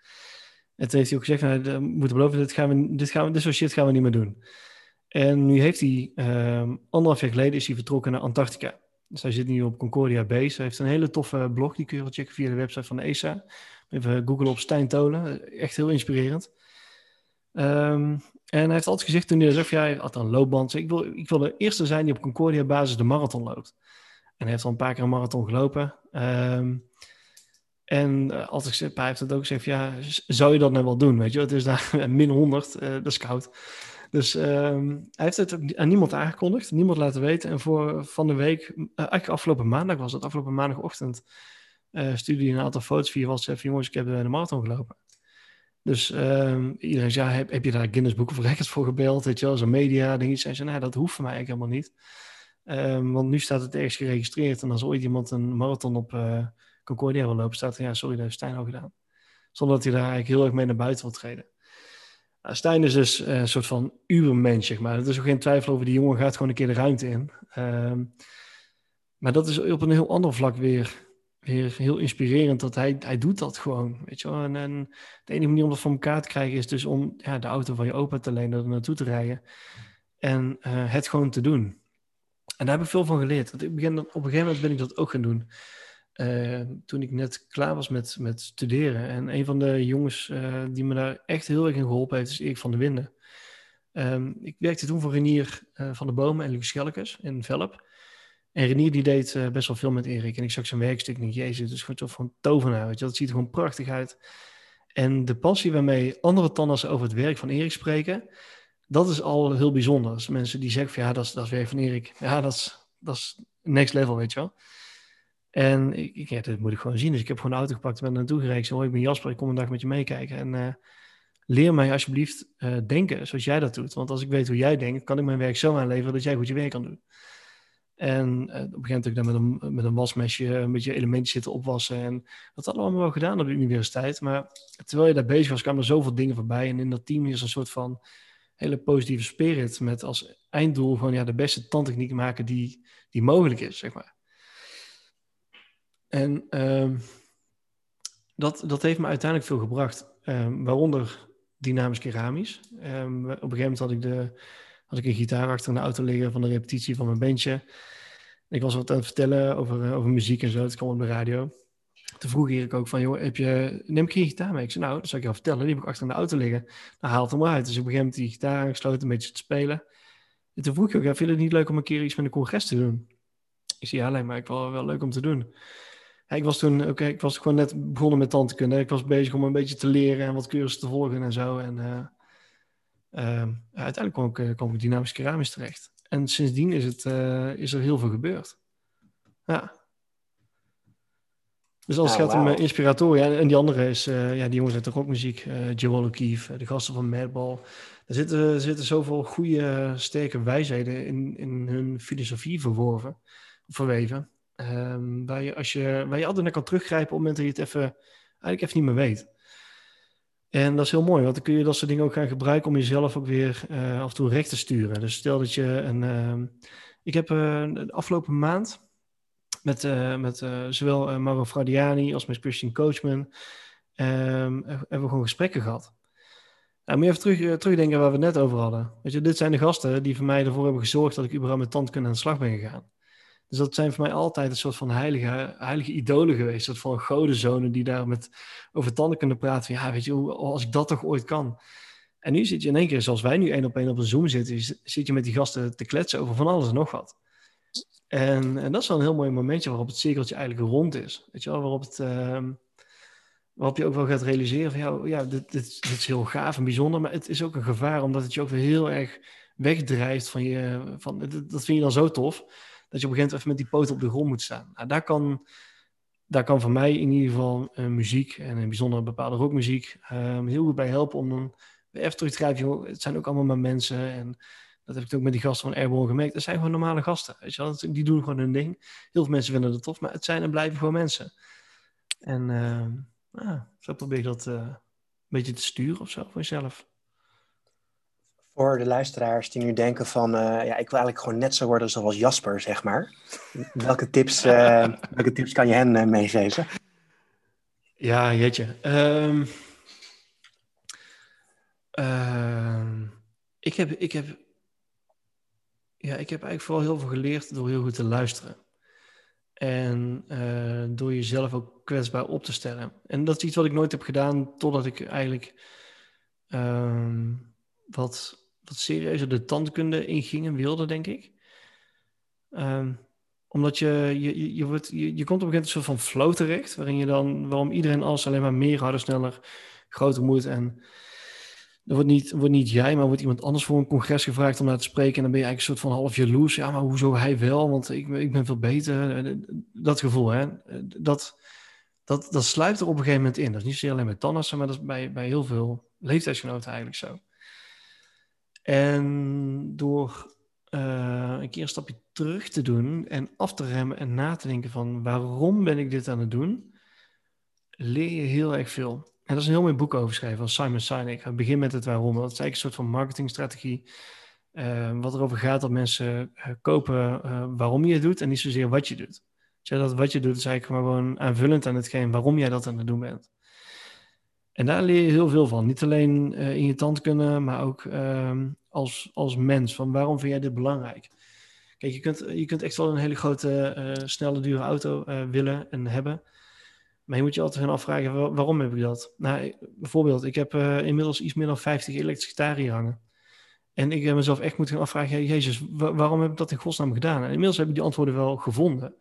En heeft hij ook gezegd, nou, we moeten beloven, dit, gaan we, dit, gaan we, dit soort shit gaan we niet meer doen. En nu heeft hij, um, anderhalf jaar geleden is hij vertrokken naar Antarctica. Dus hij zit nu op Concordia Base. Hij heeft een hele toffe blog, die kun je wel checken via de website van de ESA. Even Google op Stijn Tolen, echt heel inspirerend. Um, en hij heeft altijd gezegd toen hij zegt, ja, hij had een loopband. Ik wil, ik wil de eerste zijn die op Concordia basis de marathon loopt. En hij heeft al een paar keer een marathon gelopen. Um, en uh, altijd gezegd, hij heeft het ook gezegd, ja, zou je dat nou wel doen? Weet je, het is daar min 100, uh, dat is koud. Dus um, hij heeft het aan niemand aangekondigd, niemand laten weten. En voor van de week, uh, eigenlijk afgelopen maandag was het, afgelopen maandagochtend, stuurde hij een aantal foto's via WhatsApp. Jongens, ik heb de marathon gelopen. Dus um, iedereen zei, heb, heb je daar Guinness Book of Records voor gebeld? Weet je wel, zo'n media ding. Zei ze, nou, dat hoeft voor mij eigenlijk helemaal niet. Um, want nu staat het ergens geregistreerd. En als ooit iemand een marathon op Concordia wil lopen, staat er, ja, sorry, dat heeft Stijn al gedaan. Zonder dat hij daar eigenlijk heel erg mee naar buiten wil treden. Nou, Stijn is dus uh, een soort van ubermensch, zeg maar. Er is ook geen twijfel over, die jongen gaat gewoon een keer de ruimte in. Um, maar dat is op een heel ander vlak weer weer heel inspirerend dat hij, hij doet dat gewoon. Weet je wel? En, en de enige manier om dat voor elkaar te krijgen is dus om ja, de auto van je opa te lenen, er naartoe te rijden en uh, het gewoon te doen. En daar heb ik veel van geleerd. Want ik begin, op een gegeven moment ben ik dat ook gaan doen. Uh, toen ik net klaar was met, met studeren. En een van de jongens uh, die me daar echt heel erg in geholpen heeft, is Erik van der Winden. Um, ik werkte toen voor Renier van de Bomen en Luc Schelkes in Velp. En Renier die deed best wel veel met Erik. En ik zag zijn werkstuk en jezus, het is gewoon toch van tovenaar. Weet je? Dat ziet er gewoon prachtig uit. En de passie waarmee andere tandartsen over het werk van Erik spreken, dat is al heel bijzonder. Dus mensen die zeggen van ja, dat is, dat is werk van Erik. Ja, dat is, dat is next level, weet je wel. En ik, ja, dat moet ik gewoon zien. Dus ik heb gewoon een auto gepakt en ben naartoe gereden. Ik zei, ik ben Jasper, ik kom een dag met je meekijken. En uh, leer mij alsjeblieft uh, denken zoals jij dat doet. Want als ik weet hoe jij denkt, kan ik mijn werk zo aanleveren dat jij goed je werk kan doen. En uh, op een gegeven moment heb ik dan met een, met een wasmesje een beetje elementjes zitten opwassen. En dat hadden we allemaal wel gedaan op de universiteit. Maar terwijl je daar bezig was, kwamen er zoveel dingen voorbij. En in dat team is een soort van hele positieve spirit. Met als einddoel gewoon ja, de beste tandtechniek maken die, die mogelijk is, zeg maar. En uh, dat, dat heeft me uiteindelijk veel gebracht. Uh, waaronder dynamisch keramisch. Um, op een gegeven moment had ik de had ik een gitaar achter in de auto liggen van de repetitie van mijn bandje. Ik was wat aan het vertellen over, uh, over muziek en zo. Het kwam op de radio. Toen vroeg ik ook van, joh, heb je, neem ik je gitaar mee? Ik zei, nou, dat zou ik je al vertellen. Die heb ik achter in de auto liggen. Nou, haalt hem uit. Dus ik begin met die gitaar aangesloten, een beetje te spelen. En toen vroeg ik ook, ja, vind je het niet leuk om een keer iets met een congres te doen? Ik zei, ja, alleen maar ik wel, wel leuk om te doen. Ja, ik was toen, oké, okay, ik was gewoon net begonnen met tandkunde. Ik was bezig om een beetje te leren en wat cursussen te volgen en zo. En uh, uh, uiteindelijk kwam ik, uh, kwam ik dynamisch keramisch terecht. En sindsdien is, het, uh, is er heel veel gebeurd. Ja. Dus als het oh, gaat wow. om inspiratoren, ja, en die andere is, ja, die jongens uit de rockmuziek, Joel O'Keefe, de gasten van Madball. Er zitten, er zitten zoveel goede, sterke wijsheden in, in hun filosofie verworven, verweven. Um, waar, je, als je, waar je altijd naar kan teruggrijpen op het moment dat je het even, eigenlijk even niet meer weet. En dat is heel mooi, want dan kun je dat soort dingen ook gaan gebruiken om jezelf ook weer uh, af en toe recht te sturen. Dus stel dat je een. Uh, ik heb uh, de afgelopen maand met, met zowel Mauro Fradiani als met Christian Coachman. Ehm, hebben gewoon gesprekken gehad. Nou, moet je even terug, terugdenken waar we het net over hadden. Weet je, dit zijn de gasten die voor mij ervoor hebben gezorgd dat ik überhaupt met tandkunde aan de slag ben gegaan. Dus dat zijn voor mij altijd een soort van heilige, heilige idolen geweest. Soort van godenzonen die daar met over tanden kunnen praten. Van, ja, weet je, als ik dat toch ooit kan. En nu zit je in één keer, zoals wij nu één op één op een Zoom zitten, zit je met die gasten te kletsen over van alles en nog wat. En, en dat is wel een heel mooi momentje waarop het cirkeltje eigenlijk rond is. Weet je wel, waarop, het, uh, waarop je ook wel gaat realiseren van ja, ja dit, dit, dit, is heel gaaf en bijzonder, maar het is ook een gevaar omdat het je ook weer heel erg wegdrijft van je, van, dat vind je dan zo tof, dat je op een gegeven moment even met die poten op de grond moet staan. Nou, daar kan, daar kan voor mij in ieder geval uh, muziek en in bijzonder bepaalde rockmuziek uh, heel goed bij helpen om dan even terug te grijpen. Het zijn ook allemaal maar mensen en dat heb ik ook met die gasten van Airborne gemerkt. Dat zijn gewoon normale gasten. Weet je wel? Die doen gewoon hun ding. Heel veel mensen vinden het tof, maar het zijn en blijven gewoon mensen. En uh, zo probeer ik dat uh, een beetje te sturen of zo voor jezelf. Voor de luisteraars die nu denken van, uh, ja, ik wil eigenlijk gewoon net zo worden zoals Jasper, zeg maar. welke tips, welke tips kan je hen meegeven? Ja, jeetje. Um, ik, heb, ik heb ja, ik heb eigenlijk vooral heel veel geleerd door heel goed te luisteren. En door jezelf ook kwetsbaar op te stellen. En dat is iets wat ik nooit heb gedaan totdat ik eigenlijk uh, wat, wat de tandkunde inging en wilde, denk ik. Um, omdat je, je, je, wordt, je, je komt op een gegeven moment een soort van flow terecht, waarin je dan, waarom iedereen alles alleen maar meer, harder, sneller, groter moet. En er wordt niet, wordt niet jij, maar wordt iemand anders voor een congres gevraagd om naar te spreken. En dan ben je eigenlijk een soort van half jaloers. Ja, maar hoezo hij wel? Want ik, ik ben veel beter. Dat gevoel, hè. Dat, dat, dat sluipt er op een gegeven moment in. Dat is niet alleen met tandartsen, maar dat is bij, bij heel veel leeftijdsgenoten eigenlijk zo. En door uh, een keer een stapje terug te doen en af te remmen en na te denken van waarom ben ik dit aan het doen, leer je heel erg veel. En dat is een heel mooi boek over van Simon Sinek. Het begint met het waarom. Dat is eigenlijk een soort van marketingstrategie. Uh, wat erover gaat dat mensen uh, kopen waarom je het doet en niet zozeer wat je doet. Dat wat je doet is eigenlijk gewoon aanvullend aan hetgeen waarom jij dat aan het doen bent. En daar leer je heel veel van. Niet alleen in je tandkunde, maar ook ehm, als, als mens. Van waarom vind jij dit belangrijk? Kijk, je kunt, je kunt echt wel een hele grote, snelle, dure auto willen en hebben. Maar je moet je altijd gaan afvragen, waarom heb ik dat? Nou, bijvoorbeeld, ik heb inmiddels iets meer dan 50 elektrische hangen. En ik heb mezelf echt moeten gaan afvragen, Jezus, waarom heb ik dat in godsnaam gedaan? En inmiddels heb ik die antwoorden wel gevonden.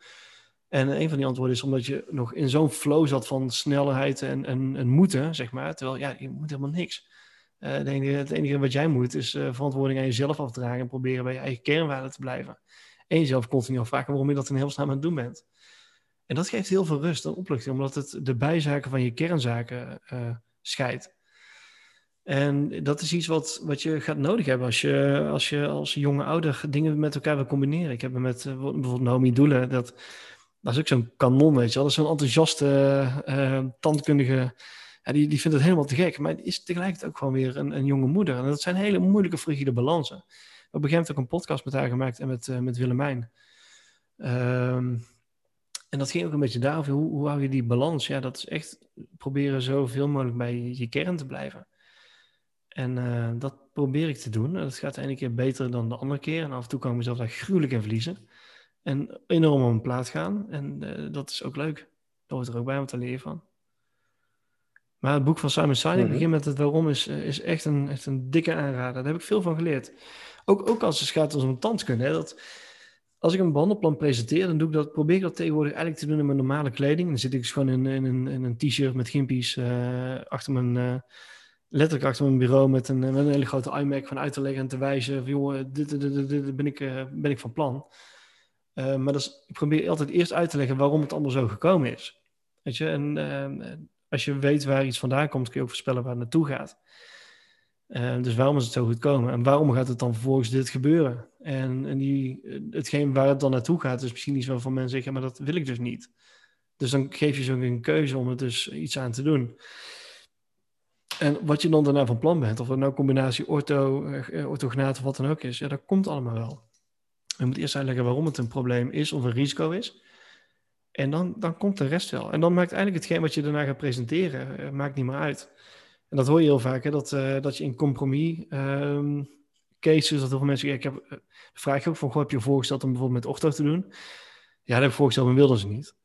En een van die antwoorden is omdat je nog in zo'n flow zat van snelheid en, en, en moeten, zeg maar. Terwijl, ja, je moet helemaal niks. Uh, het, enige, het, enige, wat jij moet is uh, verantwoording aan jezelf afdragen en proberen bij je eigen kernwaarden te blijven. En jezelf continu afvragen waarom je dat in heel snel aan het doen bent. En dat geeft heel veel rust en opluchting, omdat het de bijzaken van je kernzaken uh, scheidt. En dat is iets wat, wat je gaat nodig hebben als je, als je als jonge ouder dingen met elkaar wil combineren. Ik heb met bijvoorbeeld Naomi Doelen, dat, dat is ook zo'n kanon, weet je wel. Dat is zo'n enthousiaste, uh, tandkundige, ja, die, die vindt het helemaal te gek. Maar die is tegelijkertijd ook gewoon weer een, een jonge moeder. En dat zijn hele moeilijke, frigide balansen. We hebben op een ook een podcast met haar gemaakt en met, met Willemijn. Ehm en dat ging ook een beetje daarover, hoe, hoe hou je die balans? Ja, dat is echt proberen zoveel mogelijk bij je kern te blijven. En dat probeer ik te doen. Dat gaat de ene keer beter dan de andere keer. En af en toe kan ik mezelf daar gruwelijk in verliezen. En enorm op een plaat gaan. En uh, dat is ook leuk. Dat hoort er ook bij om te leren van. Maar het boek van Simon Sinek, mm -hmm. begin met het waarom, is, is echt, een, echt een dikke aanrader. Daar heb ik veel van geleerd. Ook, ook als het gaat om tandkunde. Hè, dat, als ik een behandelplan presenteer, dan doe ik dat, probeer ik dat tegenwoordig eigenlijk te doen in mijn normale kleding. Dan zit ik dus gewoon in, in, in, in een t-shirt met gimpies uh, achter mijn, uh, letterlijk achter mijn bureau met een, met een hele grote iMac van uit te leggen en te wijzen van joh, dit, dit, dit, dit ben, ik, uh, ben ik van plan. Maar dat is, ik probeer altijd eerst uit te leggen waarom het allemaal zo gekomen is. Weet je, en als je weet waar iets vandaan komt, kun je ook voorspellen waar het naartoe gaat. Uh, dus waarom is het zo goed komen? En waarom gaat het dan vervolgens dit gebeuren? En, en die, hetgeen waar het dan naartoe gaat, is misschien iets waarvan mensen zeggen, maar dat wil ik dus niet. Dus dan geef je zo een keuze om er dus iets aan te doen. En wat je dan daarna van plan bent, of het nou combinatie ortho, uh, orthognaat of wat dan ook is, ja, dat komt allemaal wel. Je moet eerst uitleggen waarom het een probleem is of een risico is. En dan, dan komt de rest wel. En dan maakt eigenlijk hetgeen wat je daarna gaat presenteren, uh, maakt niet meer uit. En dat hoor je heel vaak, hè, dat, uh, dat je in compromis um, cases, dat heel veel mensen, ik heb, uh, vraag je ook van, goh, heb je voorgesteld om bijvoorbeeld met ortho te doen? Ja, dat heb ik voorgesteld, maar wilden ze niet.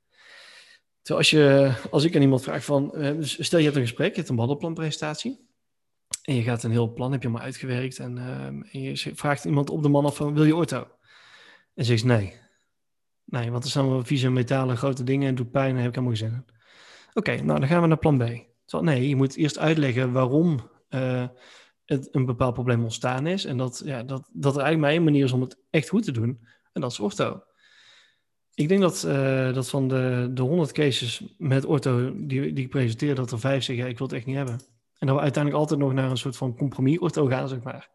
Terwijl als, je, als ik aan iemand vraag van, uh, stel je hebt een gesprek, je hebt een behandelplanpresentatie. En je gaat een heel plan, heb je maar uitgewerkt. En, ehm, en je vraagt iemand op de man af, wil je ortho? En zegt nee. Nee, want er zijn wel vieze metalen grote dingen en doet pijn heb ik helemaal geen zin in. Oké, nou dan gaan we naar plan B. Zo, nee, je moet eerst uitleggen waarom uh, het een bepaald probleem ontstaan is. En dat, ja, dat, dat er eigenlijk maar één manier is om het echt goed te doen. En dat is ortho. Ik denk dat, uh, dat van de, de 100 cases met ortho die, die ik presenteer, dat er vijf zeggen, ik wil het echt niet hebben. En dat we uiteindelijk altijd nog naar een soort van compromis ortho gaan, zeg maar.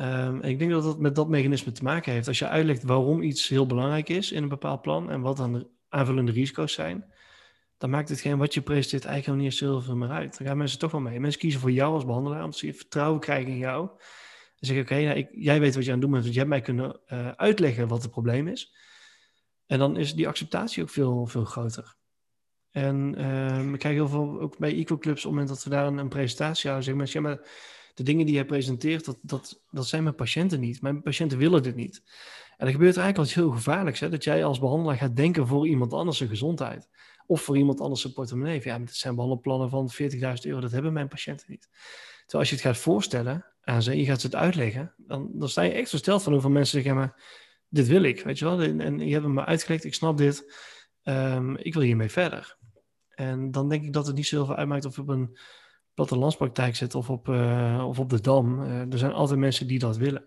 Um, ik denk dat dat met dat mechanisme te maken heeft. Als je uitlegt waarom iets heel belangrijk is in een bepaald plan en wat dan de aanvullende risico's zijn, dan maakt hetgeen wat je presenteert eigenlijk niet zoveel meer uit. Dan gaan mensen toch wel mee. Mensen kiezen voor jou als behandelaar, omdat ze vertrouwen krijgen in jou. En zeggen, oké, nou, jij weet wat je aan het doen bent, want je hebt mij kunnen uh, uitleggen wat het probleem is. En dan is die acceptatie ook veel, veel groter. En uh, ik krijg heel veel, ook bij Equal Clubs, op het moment dat we daar een, een presentatie houden, zeggen mensen, ja, maar de dingen die jij presenteert, dat, dat, dat zijn mijn patiënten niet. Mijn patiënten willen dit niet. En er gebeurt eigenlijk al heel gevaarlijks, hè? dat jij als behandelaar gaat denken voor iemand anders zijn gezondheid. Of voor iemand anders zijn portemonnee. Ja, dat zijn behandelplannen van 40.000 euro, dat hebben mijn patiënten niet. Terwijl als je het gaat voorstellen aan ze, je gaat ze het uitleggen, dan, dan sta je echt versteld van hoeveel mensen zeggen, maar dit wil ik, weet je wel. En, je hebt me uitgelegd, ik snap dit, um, ik wil hiermee verder. En dan denk ik dat het niet zoveel uitmaakt of op een plattelandspraktijk zit of op, uh, of op de Dam. Uh, er zijn altijd mensen die dat willen.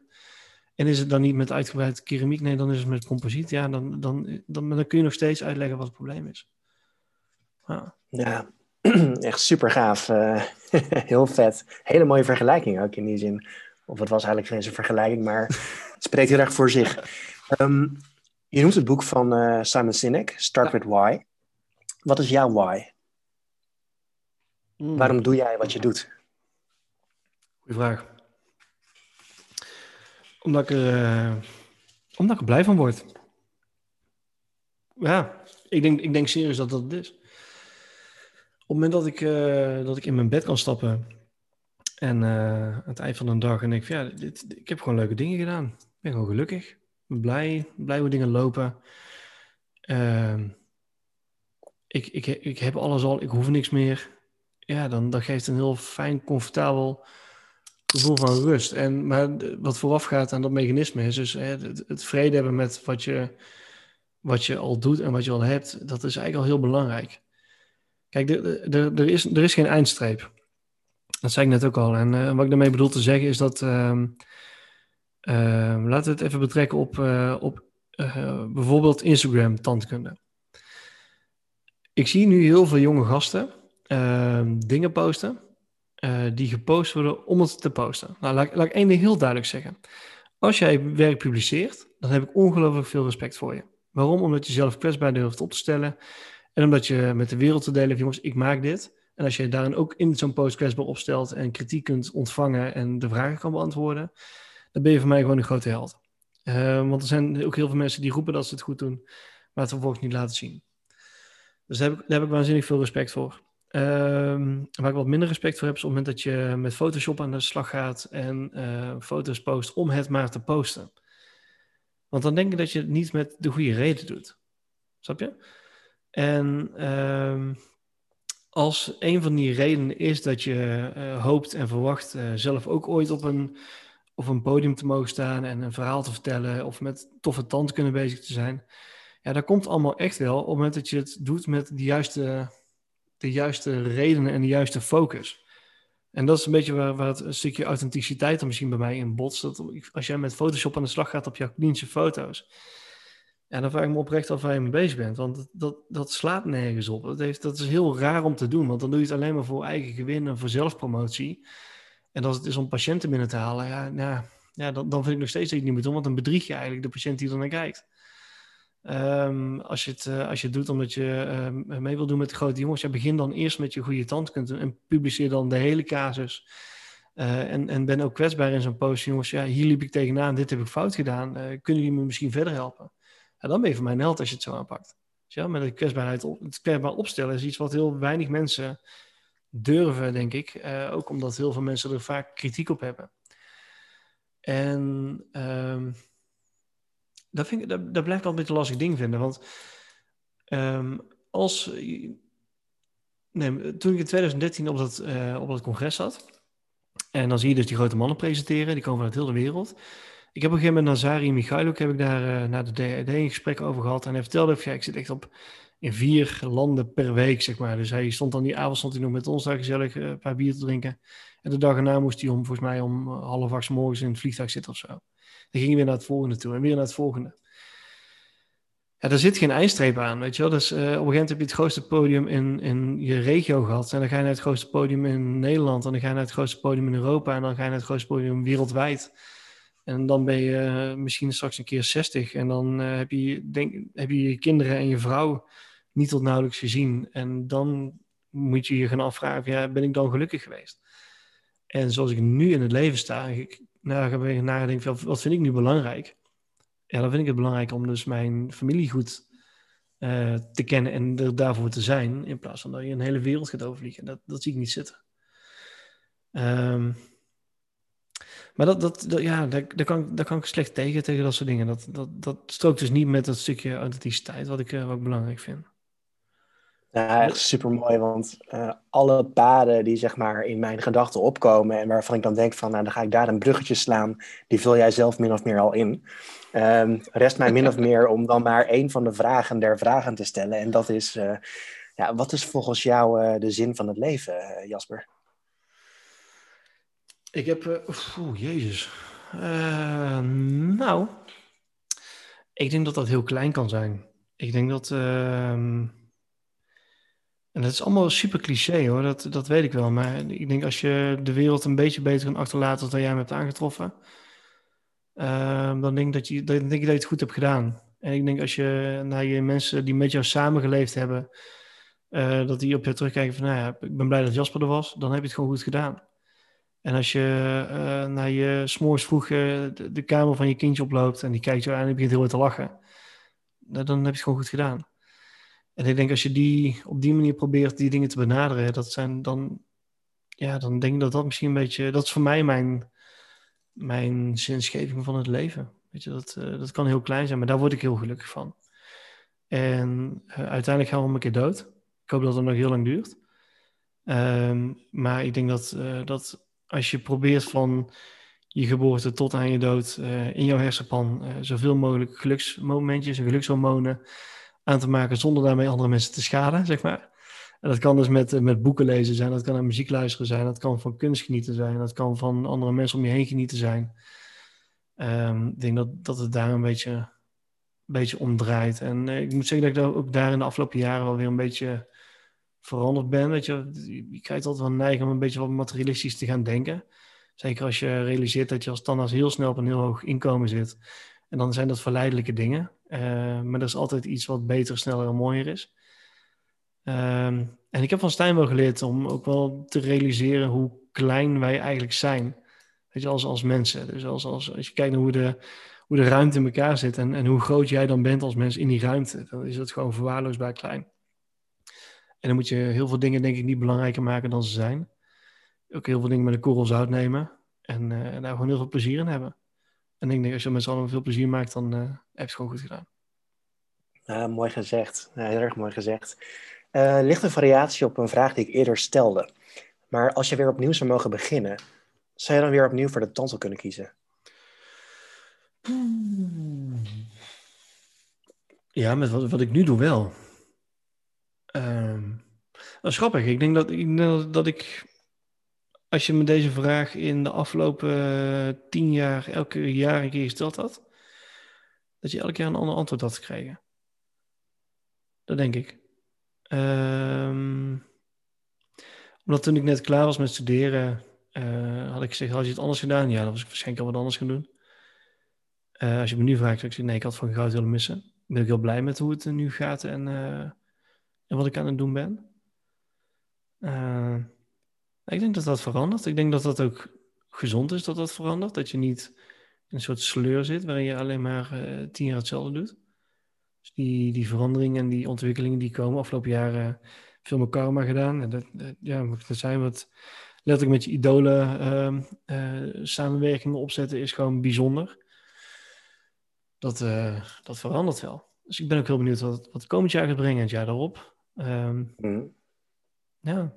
En is het dan niet met uitgebreid keramiek? Nee, dan is het met composiet. Ja, dan, dan, dan, dan kun je nog steeds uitleggen wat het probleem is. Ja, ja echt super gaaf. Uh, heel vet. Hele mooie vergelijking ook in die zin. Of het was eigenlijk geen vergelijking, maar het spreekt heel erg voor zich. Um, je noemt het boek van Simon Sinek, Start with Why. Wat is jouw why? Mm. Waarom doe jij wat je doet? Goeie vraag. Omdat ik, er, uh, omdat ik er blij van word. Ja, ik denk, ik denk serieus dat dat het is. Op het moment dat ik, uh, dat ik in mijn bed kan stappen en uh, aan het eind van een dag en denk van ja, dit, ik heb gewoon leuke dingen gedaan. Ik ben gewoon gelukkig, ben blij, blij hoe dingen lopen. Ehm, ik, ik, ik heb alles al, ik hoef niks meer. Ja, dan dat geeft een heel fijn, comfortabel gevoel van rust. En, maar wat vooraf gaat aan dat mechanisme is dus hè, het, het, vrede hebben met wat je, wat je al doet en wat je al hebt. Dat is eigenlijk al heel belangrijk. Kijk, er, is, er is geen eindstreep. Dat zei ik net ook al. En uh, wat ik daarmee bedoel te zeggen is dat... Uh, uh, laten we het even betrekken op, eh, op eh, bijvoorbeeld Instagram tandkunde ik zie nu heel veel jonge gasten uh, dingen posten uh, die gepost worden om het te posten. Nou, laat, laat ik één ding heel duidelijk zeggen. Als jij werk publiceert, dan heb ik ongelooflijk veel respect voor je. Waarom? Omdat je zelf kwetsbaar durft op te stellen. En omdat je met de wereld te delen, jongens, ik maak dit. En als je daarin ook in zo'n post kwetsbaar opstelt en kritiek kunt ontvangen en de vragen kan beantwoorden, dan ben je voor mij gewoon een grote held. Uh, want er zijn ook heel veel mensen die roepen dat ze het goed doen, maar het vervolgens niet laten zien. Dus heb, ik, daar heb ik waanzinnig veel respect voor. Um, waar ik wat minder respect voor heb, is op het moment dat je met Photoshop aan de slag gaat en uh, foto's post om het maar te posten. Want dan denk ik dat je het niet met de goede reden doet. Snap je? En um, als een van die redenen is dat je uh, hoopt en verwacht uh, zelf ook ooit op een, op een podium te mogen staan en een verhaal te vertellen of met toffe tand kunnen bezig te zijn, ja, dat komt allemaal echt wel op het moment dat je het doet met de juiste, de juiste redenen en de juiste focus. En dat is een beetje waar, het een stukje authenticiteit dan misschien bij mij in botst. Dat als jij met Photoshop aan de slag gaat op jouw klinische foto's, ja, dan vraag ik me oprecht af waar je mee bezig bent. Want dat, dat, dat slaat nergens op. Dat, heeft, dat is heel raar om te doen, want dan doe je het alleen maar voor eigen gewin en voor zelfpromotie. En als het is om patiënten binnen te halen, ja, nou, ja dan, dan vind ik nog steeds dat je het niet moet doen, want dan bedrieg je eigenlijk de patiënt die er naar kijkt. Um, als, je het, uh, als je het doet omdat je uh, mee wil doen met de grote jongens, ja, begin dan eerst met je goede tandkunde en publiceer dan de hele casus. Uh, en, en ben ook kwetsbaar in zo'n post. Jongens, ja, hier liep ik tegenaan, dit heb ik fout gedaan. kunnen jullie me misschien verder helpen? Dan ben je voor mij een held als je het zo aanpakt. Ja, met de kwetsbaarheid op, het kwetsbaar opstellen is iets wat heel weinig mensen durven, denk ik. ook omdat heel veel mensen er vaak kritiek op hebben. En um, dat, vind ik, dat blijft altijd een beetje lastig ding vinden. Want um, als. Nee, toen ik in 2013 op dat, uh, op dat congres zat. En dan zie je dus die grote mannen presenteren, die komen vanuit heel de wereld. Ik heb op een gegeven moment Nazari Michailuk, heb ik daar uh, naar de DRD een gesprek over gehad. En hij vertelde, ja, ik zit echt op in vier landen per week, zeg maar. Dus hij stond dan die avond stond hij nog met ons daar gezellig uh, een paar bier te drinken. En de dag erna moest hij om, volgens mij om half acht morgens in het vliegtuig zitten of zo. Ging hij weer naar het volgende toe en weer naar het volgende. Ja, er zit geen eindstreep aan, weet je wel. Dus uh, op een gegeven moment heb je het grootste podium in, in je regio gehad. En dan ga je naar het grootste podium in Nederland. En dan ga je naar het grootste podium in Europa. En dan ga je naar het grootste podium wereldwijd. En dan ben je uh, misschien straks een keer 60. En dan uh, heb, je, denk, heb je je kinderen en je vrouw niet tot nauwelijks gezien. En dan moet je je gaan afvragen, ja, ben ik dan gelukkig geweest? En zoals ik nu in het leven sta, ik nou, ga ik nadenken, wat vind ik nu belangrijk? ja, dan vind ik het belangrijk om dus mijn familie goed uh, te kennen en er daarvoor te zijn, in plaats van dat je een hele wereld gaat overvliegen. Dat, dat zie ik niet zitten. Um, maar dat, dat, dat, ja, daar, daar, kan, daar kan ik slecht tegen, tegen dat soort dingen. Dat, dat, dat strookt dus niet met dat stukje authenticiteit, wat ik, uh, wat ik belangrijk vind. Ja, echt super mooi, want uh, alle paden die zeg maar in mijn gedachten opkomen en waarvan ik dan denk van, nou dan ga ik daar een bruggetje slaan, die vul jij zelf min of meer al in. Um, rest mij min of meer om dan maar één van de vragen der vragen te stellen. En dat is, uh, ja, wat is volgens jou uh, de zin van het leven, Jasper? Ik heb, oeh, jezus. nou, ik denk dat dat heel klein kan zijn. Ik denk dat ehm, en dat is allemaal super cliché hoor, dat, dat weet ik wel. Maar ik denk als je de wereld een beetje beter kan achterlaten dan jij me hebt aangetroffen, uh, dan, denk dat je, dan denk ik dat je het goed hebt gedaan. En ik denk als je naar je mensen die met jou samengeleefd hebben, uh, dat die op je terugkijken van, nou ja, ik ben blij dat Jasper er was, dan heb je het gewoon goed gedaan. En als je uh, naar je s'morgens vroeg de, de, kamer van je kindje oploopt en die kijkt je aan en die begint heel hard te lachen, dan heb je het gewoon goed gedaan. En ik denk als je die op die manier probeert die dingen te benaderen, dat zijn dan, ja, dan denk ik dat dat misschien een beetje, dat is voor mij mijn, mijn zinsgeving van het leven. Weet je, dat, uh, dat kan heel klein zijn, maar daar word ik heel gelukkig van. En uh, uiteindelijk gaan we om een keer dood. Ik hoop dat het nog heel lang duurt. Um, maar ik denk dat, uh, dat als je probeert van je geboorte tot aan je dood in jouw hersenpan zoveel mogelijk geluksmomentjes en gelukshormonen aan te maken zonder daarmee andere mensen te schaden, zeg maar. En dat kan dus met, eh, met boeken lezen zijn, dat kan naar muziek luisteren zijn, dat kan van kunst genieten zijn, dat kan van andere mensen om je heen genieten zijn. Um, ik denk dat, dat het daar een beetje, een beetje om draait. En uh, ik moet zeggen dat ik ook daar in de afgelopen jaren wel weer een beetje veranderd ben. Weet je, je krijgt altijd wel een neiging om een beetje wat materialistisch te gaan denken. Zeker als je realiseert dat je als tandarts heel snel op een heel hoog inkomen zit. En dan zijn dat verleidelijke dingen. Uh, maar er is altijd iets wat beter, sneller en mooier is. Um, en ik heb van Stijn wel geleerd om ook wel te realiseren hoe klein wij eigenlijk zijn. Weet je, als, als mensen. Dus als, als, als je kijkt naar hoe de, hoe de ruimte in elkaar zit en, en hoe groot jij dan bent als mens in die ruimte, dan is dat gewoon verwaarloosbaar klein. En dan moet je heel veel dingen, denk ik, niet belangrijker maken dan ze zijn. Ook heel veel dingen met een korrel zout nemen en, uh, en daar gewoon heel veel plezier in hebben. En ik denk, als je met z'n allen veel plezier maakt, dan uh, heb je het gewoon goed gedaan. Mooi gezegd. Ja, heel erg mooi gezegd. Uh, ligt een variatie op een vraag die ik eerder stelde. Maar als je weer opnieuw zou mogen beginnen, zou je dan weer opnieuw voor de tantel kunnen kiezen? Ja, met wat, wat ik nu doe wel. Uh, dat is grappig. Ik denk dat, ik, dat ik als je me deze vraag in de afgelopen uh, tien jaar, elke jaar een keer gesteld had, dat je elk jaar een ander antwoord had gekregen. Dat denk ik. Um, omdat toen ik net klaar was met studeren, uh, had ik gezegd, had je het anders gedaan? Ja, dan was ik waarschijnlijk al wat anders gaan doen. Uh, als je me nu vraagt, zou ik zeggen, nee, ik had van goud willen missen. Ik ben ook heel blij met hoe het nu gaat en, en wat ik aan het doen ben. Ik denk dat dat verandert. Ik denk dat dat ook gezond is dat dat verandert. Dat je niet in een soort sleur zit waarin je alleen maar uh, tien jaar hetzelfde doet. Dus die, die veranderingen en die ontwikkelingen die komen. Afgelopen jaren veel met karma gedaan. En dat, dat, ja, moet dat zijn wat letterlijk met je idolen uh, uh, samenwerkingen opzetten is gewoon bijzonder. Dat, dat verandert wel. Dus ik ben ook heel benieuwd wat, wat het komend jaar gaat brengen, het jaar daarop. Um, mm. Ja.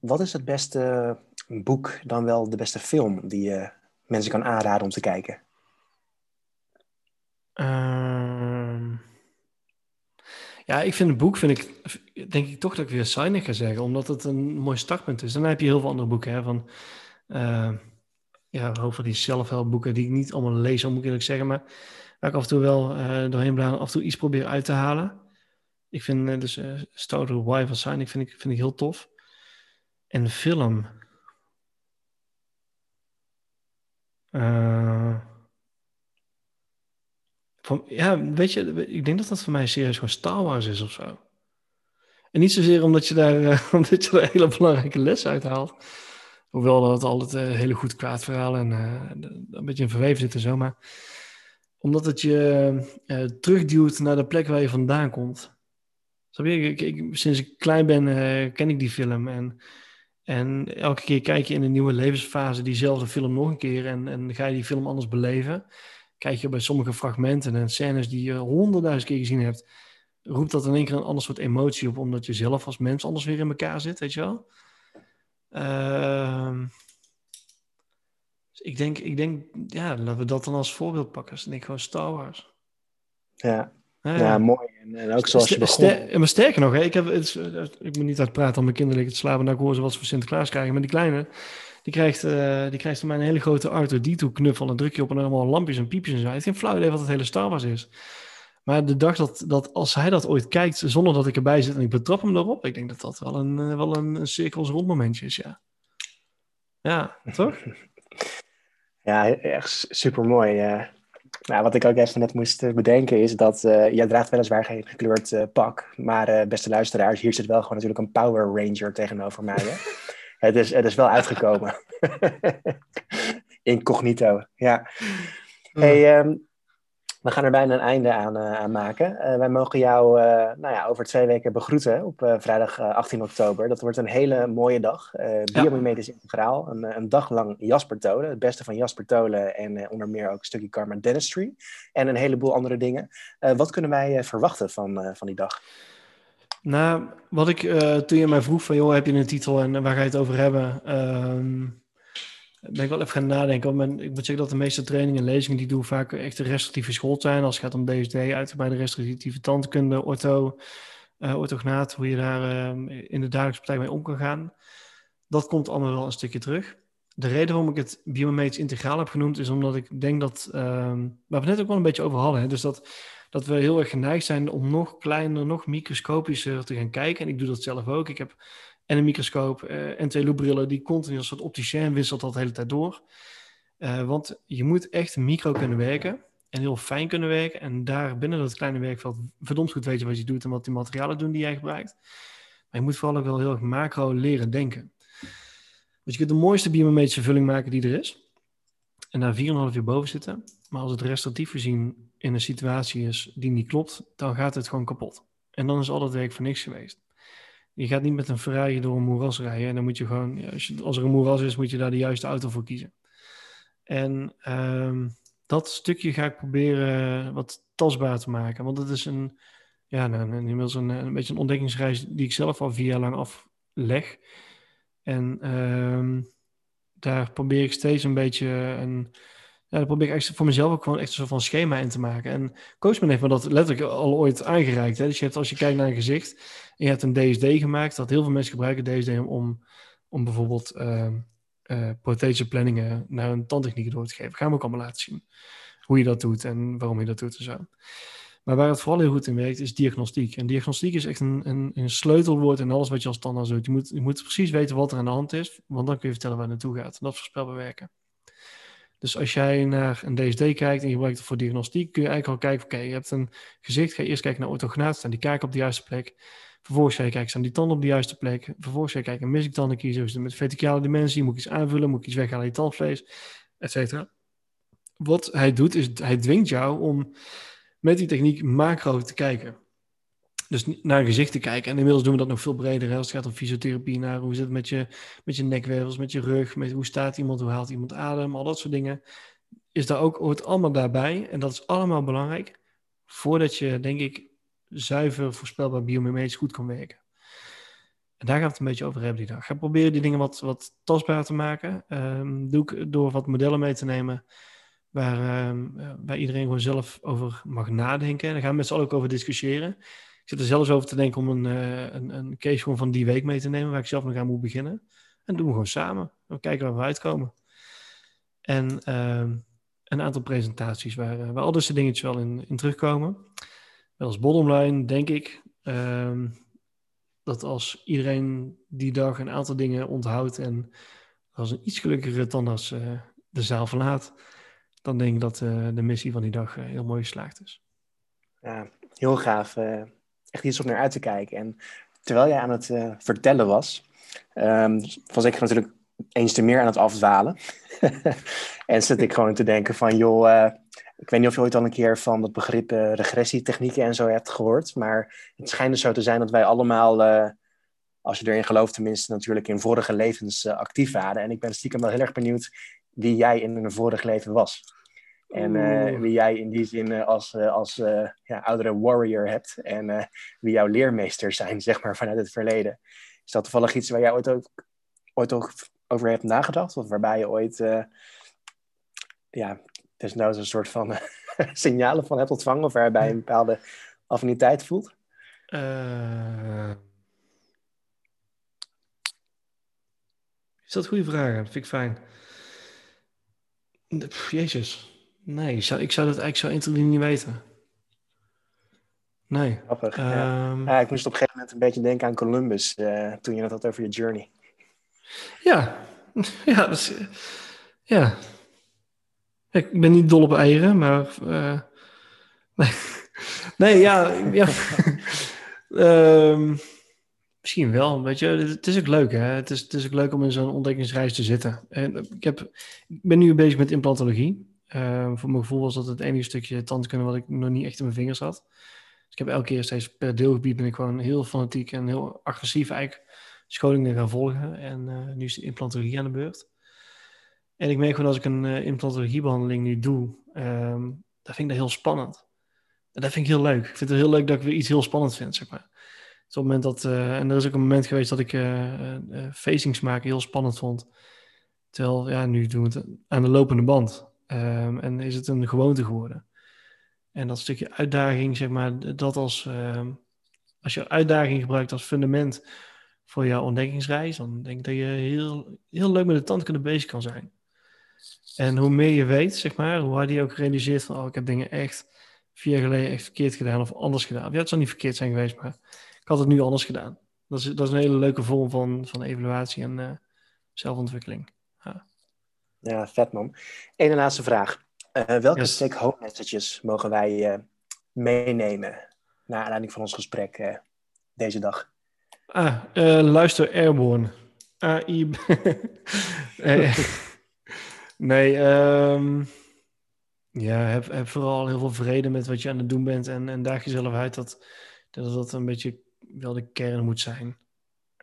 Wat is het beste boek, dan wel de beste film die je mensen kan aanraden om te kijken? Ehm, ja, ik vind het boek, vind ik, denk ik toch dat ik weer Signing ga zeggen, omdat het een mooi startpunt is. Dan heb je heel veel andere boeken, hè, van, uh, ja, over die zelfhelpboeken die ik niet allemaal lees, moet ik eerlijk zeggen, maar waar ik af en toe wel uh, doorheen blijf, af en toe iets probeer uit te halen. Ik vind uh, dus uh, Stouter Why van Signing vind ik, vind ik heel tof. En film. Uh, van, ja, weet je, ik denk dat dat voor mij serieus gewoon Star Wars is of zo. En niet zozeer omdat je daar, uh, omdat je er hele belangrijke les uit haalt. Hoewel dat altijd een uh, hele goed kwaad verhaal en een beetje in verweven zit en zo. Maar omdat het je terugduwt naar de plek waar je vandaan komt. Ik, sinds ik klein ben ken ik die film. En en elke keer kijk je in een nieuwe levensfase diezelfde film nog een keer en, en ga je die film anders beleven. Kijk je bij sommige fragmenten en scènes die je honderdduizend keer gezien hebt, roept dat in één keer een ander soort emotie op, omdat je zelf als mens anders weer in elkaar zit, weet je wel? Uh, ik denk, ik denk, ja, laten we dat dan als voorbeeld pakken. Dus ik gewoon Star Wars. Ja, ja, mooi. En, en, ook zoals je begon. maar sterker nog, hè, ik, heb, het, ik moet niet uitpraten om mijn kinderen te slapen naar hoor ze wat ze voor Sinterklaas krijgen. Maar die kleine, die krijgt, uh, die krijgt van mij een hele grote Arthur D2 knuffel. En druk je op en allemaal lampjes en piepjes en zo. Hij heeft geen flauw idee wat het hele Star Wars is. Maar de dag dat, dat als hij dat ooit kijkt, zonder dat ik erbij zit en ik betrap hem erop, ik denk dat dat wel een, eh, wel een, een cirkels rond momentje is, ja. Ja, toch? Ja, echt super mooi. Uh, nou, wat ik ook even net moest eh, bedenken is dat uh, jij draagt weliswaar geen gekleurd uh, pak, maar beste luisteraars, hier zit wel gewoon natuurlijk een Power Ranger tegenover mij. Hè? het, is, het is wel uitgekomen. Incognito, ja. Hey, um, we gaan er bijna een einde aan, uh, aan maken. Uh, wij mogen jou uh, nou ja, over twee weken begroeten op vrijdag 18 oktober. Dat wordt een hele mooie dag. Biomimetisch ja. Integraal. Een, een, dag lang Jasper Tolen. Het beste van Jasper Tolen en onder meer ook een stukje Karma Dentistry. En een heleboel andere dingen. wat kunnen wij verwachten van, van die dag? Nou, wat ik toen je mij vroeg van... joh, heb je een titel en waar ga je het over hebben... Ehm, ben ik wel even gaan nadenken. Ik moet zeggen dat de meeste trainingen en lezingen die doen vaak echt een restrictieve school zijn. Als het gaat om DSD, uitgebreide restrictieve tandkunde, ortho, uh, orthognaat, hoe je daar uh, in de dagelijkse praktijk mee om kan gaan. Dat komt allemaal wel een stukje terug. De reden waarom ik het biomimetisch integraal heb genoemd, is omdat ik denk dat, uh, waar we net ook wel een beetje over hadden, hè, dus dat, dat we heel erg geneigd zijn om nog kleiner, nog microscopischer te gaan kijken. En ik doe dat zelf ook. Ik heb en een microscoop uh, en twee loopbrillen die continu als soort opticien wisselt dat de hele tijd door. Uh, want je moet echt micro kunnen werken en heel fijn kunnen werken. En daar binnen dat kleine werkveld verdomd goed weten wat je doet en wat die materialen doen die jij gebruikt. Maar je moet vooral ook wel heel erg macro leren denken. Dus je kunt de mooiste biomimetrische vulling maken die er is. En daar 4,5 uur boven zitten. Maar als het restrictief gezien in een situatie is die niet klopt, dan gaat het gewoon kapot. En dan is al dat werk voor niks geweest. Je gaat niet met een Ferrari door een moeras rijden. En dan moet je gewoon, als, als, er een moeras is, moet je daar de juiste auto voor kiezen. En um, dat stukje ga ik proberen wat tastbaar te maken. Want het is een, ja, nou, inmiddels een, een beetje een ontdekkingsreis die ik zelf al vier jaar lang afleg. En um, daar probeer ik steeds een beetje een, ja, dan probeer ik voor mezelf ook gewoon echt een soort van schema in te maken. En Coachman heeft me dat letterlijk al ooit aangereikt. Hè? Dus je hebt, als je kijkt naar een gezicht en je hebt een DSD gemaakt, dat heel veel mensen gebruiken DSD om, om bijvoorbeeld uh, prothetische planningen naar een tandtechniek door te geven. Gaan we ook allemaal laten zien hoe je dat doet en waarom je dat doet en zo. Maar waar het vooral heel goed in werkt, is diagnostiek. En diagnostiek is echt een, een, een sleutelwoord in alles wat je als tandarts doet. Je moet, je moet precies weten wat er aan de hand is, want dan kun je vertellen waar het naartoe gaat. En dat is voorspelbaar werken. Dus als jij naar een DSD kijkt en je gebruikt het voor diagnostiek, kun je eigenlijk al kijken, oké, je hebt een gezicht, ga je eerst kijken naar orthognaat, staan die kaken op de juiste plek. Vervolgens ga je kijken, staan die tanden op de juiste plek. Vervolgens ga je kijken, mis ik tanden kiezen, het met verticale dimensie, moet ik iets aanvullen, moet ik iets weghalen je tandvlees, et cetera. Wat hij doet, is hij dwingt jou om met die techniek macro te kijken. Dus naar een gezicht te kijken. En inmiddels doen we dat nog veel breder. Hè? Als het gaat om fysiotherapie, naar hoe zit het met je, met je nekwervels, met je rug, met hoe staat iemand, hoe haalt iemand adem, al dat soort dingen. Is daar ook hoort allemaal daarbij. En dat is allemaal belangrijk voordat je, denk ik, zuiver voorspelbaar biomimetisch goed kan werken. En daar gaan we het een beetje over hebben die dag. Ik ga proberen die dingen wat, wat tastbaar te maken. Um, doe ik door wat modellen mee te nemen waar, um, waar iedereen gewoon zelf over mag nadenken. En daar gaan we met z'n allen ook over discussiëren. Ik zit er zelfs over te denken om een, uh, een, een case gewoon van die week mee te nemen, waar ik zelf nog aan moet beginnen. En doen we gewoon samen. We kijken waar we uitkomen. En uh, een aantal presentaties waar, uh, waar al deze dingetjes wel in, in terugkomen. Wel als bottomline denk ik uh, dat als iedereen die dag een aantal dingen onthoudt en als een iets gelukkigere tandarts uh, de zaal verlaat, dan denk ik dat de missie van die dag heel mooi geslaagd is. Ja, heel gaaf. Echt iets om naar uit te kijken. En terwijl jij aan het vertellen was, um, was ik natuurlijk eens te meer aan het afdwalen. en zit ik gewoon te denken van, joh, uh, ik weet niet of je ooit al een keer van het begrip uh, regressietechnieken en zo hebt gehoord, maar het schijnt dus zo te zijn dat wij allemaal, als je erin gelooft tenminste, natuurlijk in vorige levens actief waren. En ik ben stiekem wel heel erg benieuwd wie jij in een vorig leven was. En wie jij in die zin als, als ja, oudere warrior hebt. En wie jouw leermeesters zijn, zeg maar, vanuit het verleden. Is dat toevallig iets waar jij ooit ook, ooit ook over hebt nagedacht? Of waarbij je ooit ja, desnoods een soort van signalen van hebt ontvangen? Of waarbij je een bepaalde affiniteit voelt? Uh... Is dat een goede vraag? Dat vind ik fijn. Pff, jezus. Nee, ik zou, ik zou dat eigenlijk zo niet weten. Nee. Grappig, um... ja. Ehm, ja. ik moest op een gegeven moment een beetje denken aan Columbus uh, toen je het had over je journey. Ja, ja, dus, ja. Ik ben niet dol op eieren, maar. Uh, nee. nee, ja. ja. um, misschien wel, weet je. Het is ook leuk, hè. Het is, het is ook leuk om in zo'n ontdekkingsreis te zitten. En ik, heb, ik ben nu bezig met implantologie. Uh, voor mijn gevoel was dat het enige stukje tandkunde wat ik nog niet echt in mijn vingers had. Dus ik heb elke keer steeds per deelgebied ben ik gewoon heel fanatiek en heel agressief eigenlijk scholingen gaan volgen. En uh, nu is de implantologie aan de beurt. En ik merk gewoon als ik een uh, implantologiebehandeling nu doe, um, dat vind ik dat heel spannend. En dat vind ik heel leuk. Ik vind het heel leuk dat ik weer iets heel spannend vind, zeg maar. Dus op het moment dat, uh, en er is ook een moment geweest dat ik facings maken heel spannend vond. Terwijl, ja, nu doen we het aan de lopende band. Um, en is het een gewoonte geworden. En dat stukje uitdaging, zeg maar, dat als, uh, als je uitdaging gebruikt als fundament voor jouw ontdekkingsreis, dan denk ik dat je heel, heel leuk met de tandkunde bezig kan zijn. En hoe meer je weet, zeg maar, hoe harder je ook realiseert van, oh, ik heb dingen echt vier jaar geleden echt verkeerd gedaan of anders gedaan. Ja, het zal niet verkeerd zijn geweest, maar ik had het nu anders gedaan. Dat is, dat is een hele leuke vorm van, van evaluatie en uh, zelfontwikkeling. Ja. vet man. Eén laatste vraag. Uh, welke yes. take-home messages mogen wij uh, meenemen naar aanleiding van ons gesprek deze dag? Ah, luister Airborne. AI. nee, um, ja, heb, heb, vooral heel veel vrede met wat je aan het doen bent en, en daag jezelf uit dat, dat dat een beetje wel de kern moet zijn.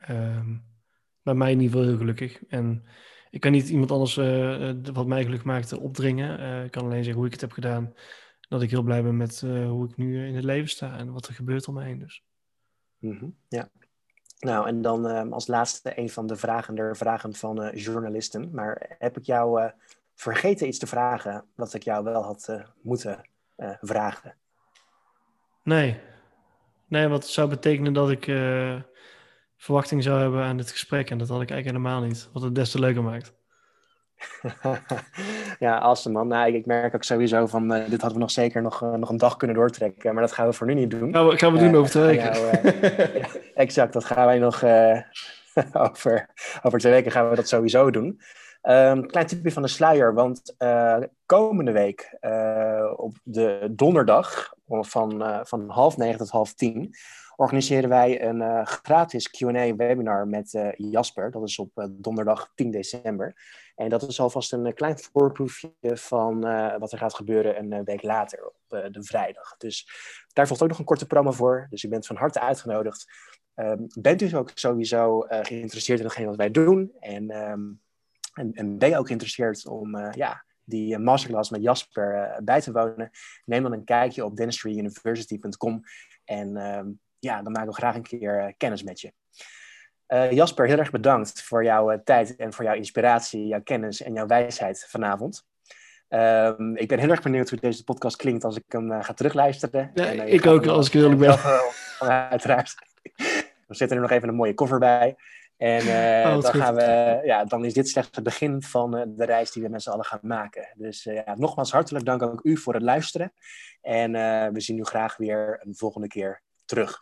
Um, bij mij in ieder geval heel gelukkig. En ik kan niet iemand anders uh, wat mij geluk maakt opdringen. Uh, ik kan alleen zeggen hoe ik het heb gedaan. Dat ik heel blij ben met hoe ik nu in het leven sta en wat er gebeurt om me heen. Dus. Mm -hmm. Ja, nou, en dan als laatste een van de vragender vragen van journalisten. Maar heb ik jou vergeten iets te vragen wat ik jou wel had moeten vragen? Nee. Nee, wat zou betekenen dat ik verwachting zou hebben aan dit gesprek. En dat had ik eigenlijk helemaal niet. Wat het des te leuker maakt. ja, awesome man. Nou, ik, merk ook sowieso van, uh, dit hadden we nog zeker nog, uh, nog een dag kunnen doortrekken. Maar dat gaan we voor nu niet doen. We, gaan we doen uh, over twee weken. ja, exact, dat gaan wij nog over, over twee weken gaan we dat sowieso doen. Um, klein tipje van de sluier, want komende week op de donderdag van, van half negen tot half tien organiseren wij een gratis Q&A webinar met Jasper. Dat is op donderdag 10 december. En dat is alvast een eh, klein voorproefje van wat er gaat gebeuren een eh, week later, op de vrijdag. Dus daar volgt ook nog een korte promo voor. Dus u bent van harte uitgenodigd. Um, bent u ook sowieso geïnteresseerd in hetgeen wat wij doen? En, um, en, en, ben je ook geïnteresseerd om ja, die masterclass met Jasper bij te wonen? Neem dan een kijkje op dentistryuniversity.com. En um, ja, dan maken we graag een keer kennis met je. Jasper, heel erg bedankt voor jouw tijd en voor jouw inspiratie, jouw kennis en jouw wijsheid vanavond. Ehm, ik ben heel erg benieuwd hoe deze podcast klinkt als ik hem ga terugluisteren. Ja, en, ik ook, als ik eerlijk ben. Uiteraard. We zetten er nog even een mooie cover bij. En uh, dan, gaan we, ja, dan is dit slechts het begin van de reis die we met z'n allen gaan maken. Dus ja, nogmaals hartelijk dank ook u voor het luisteren. En we zien u graag weer een volgende keer terug.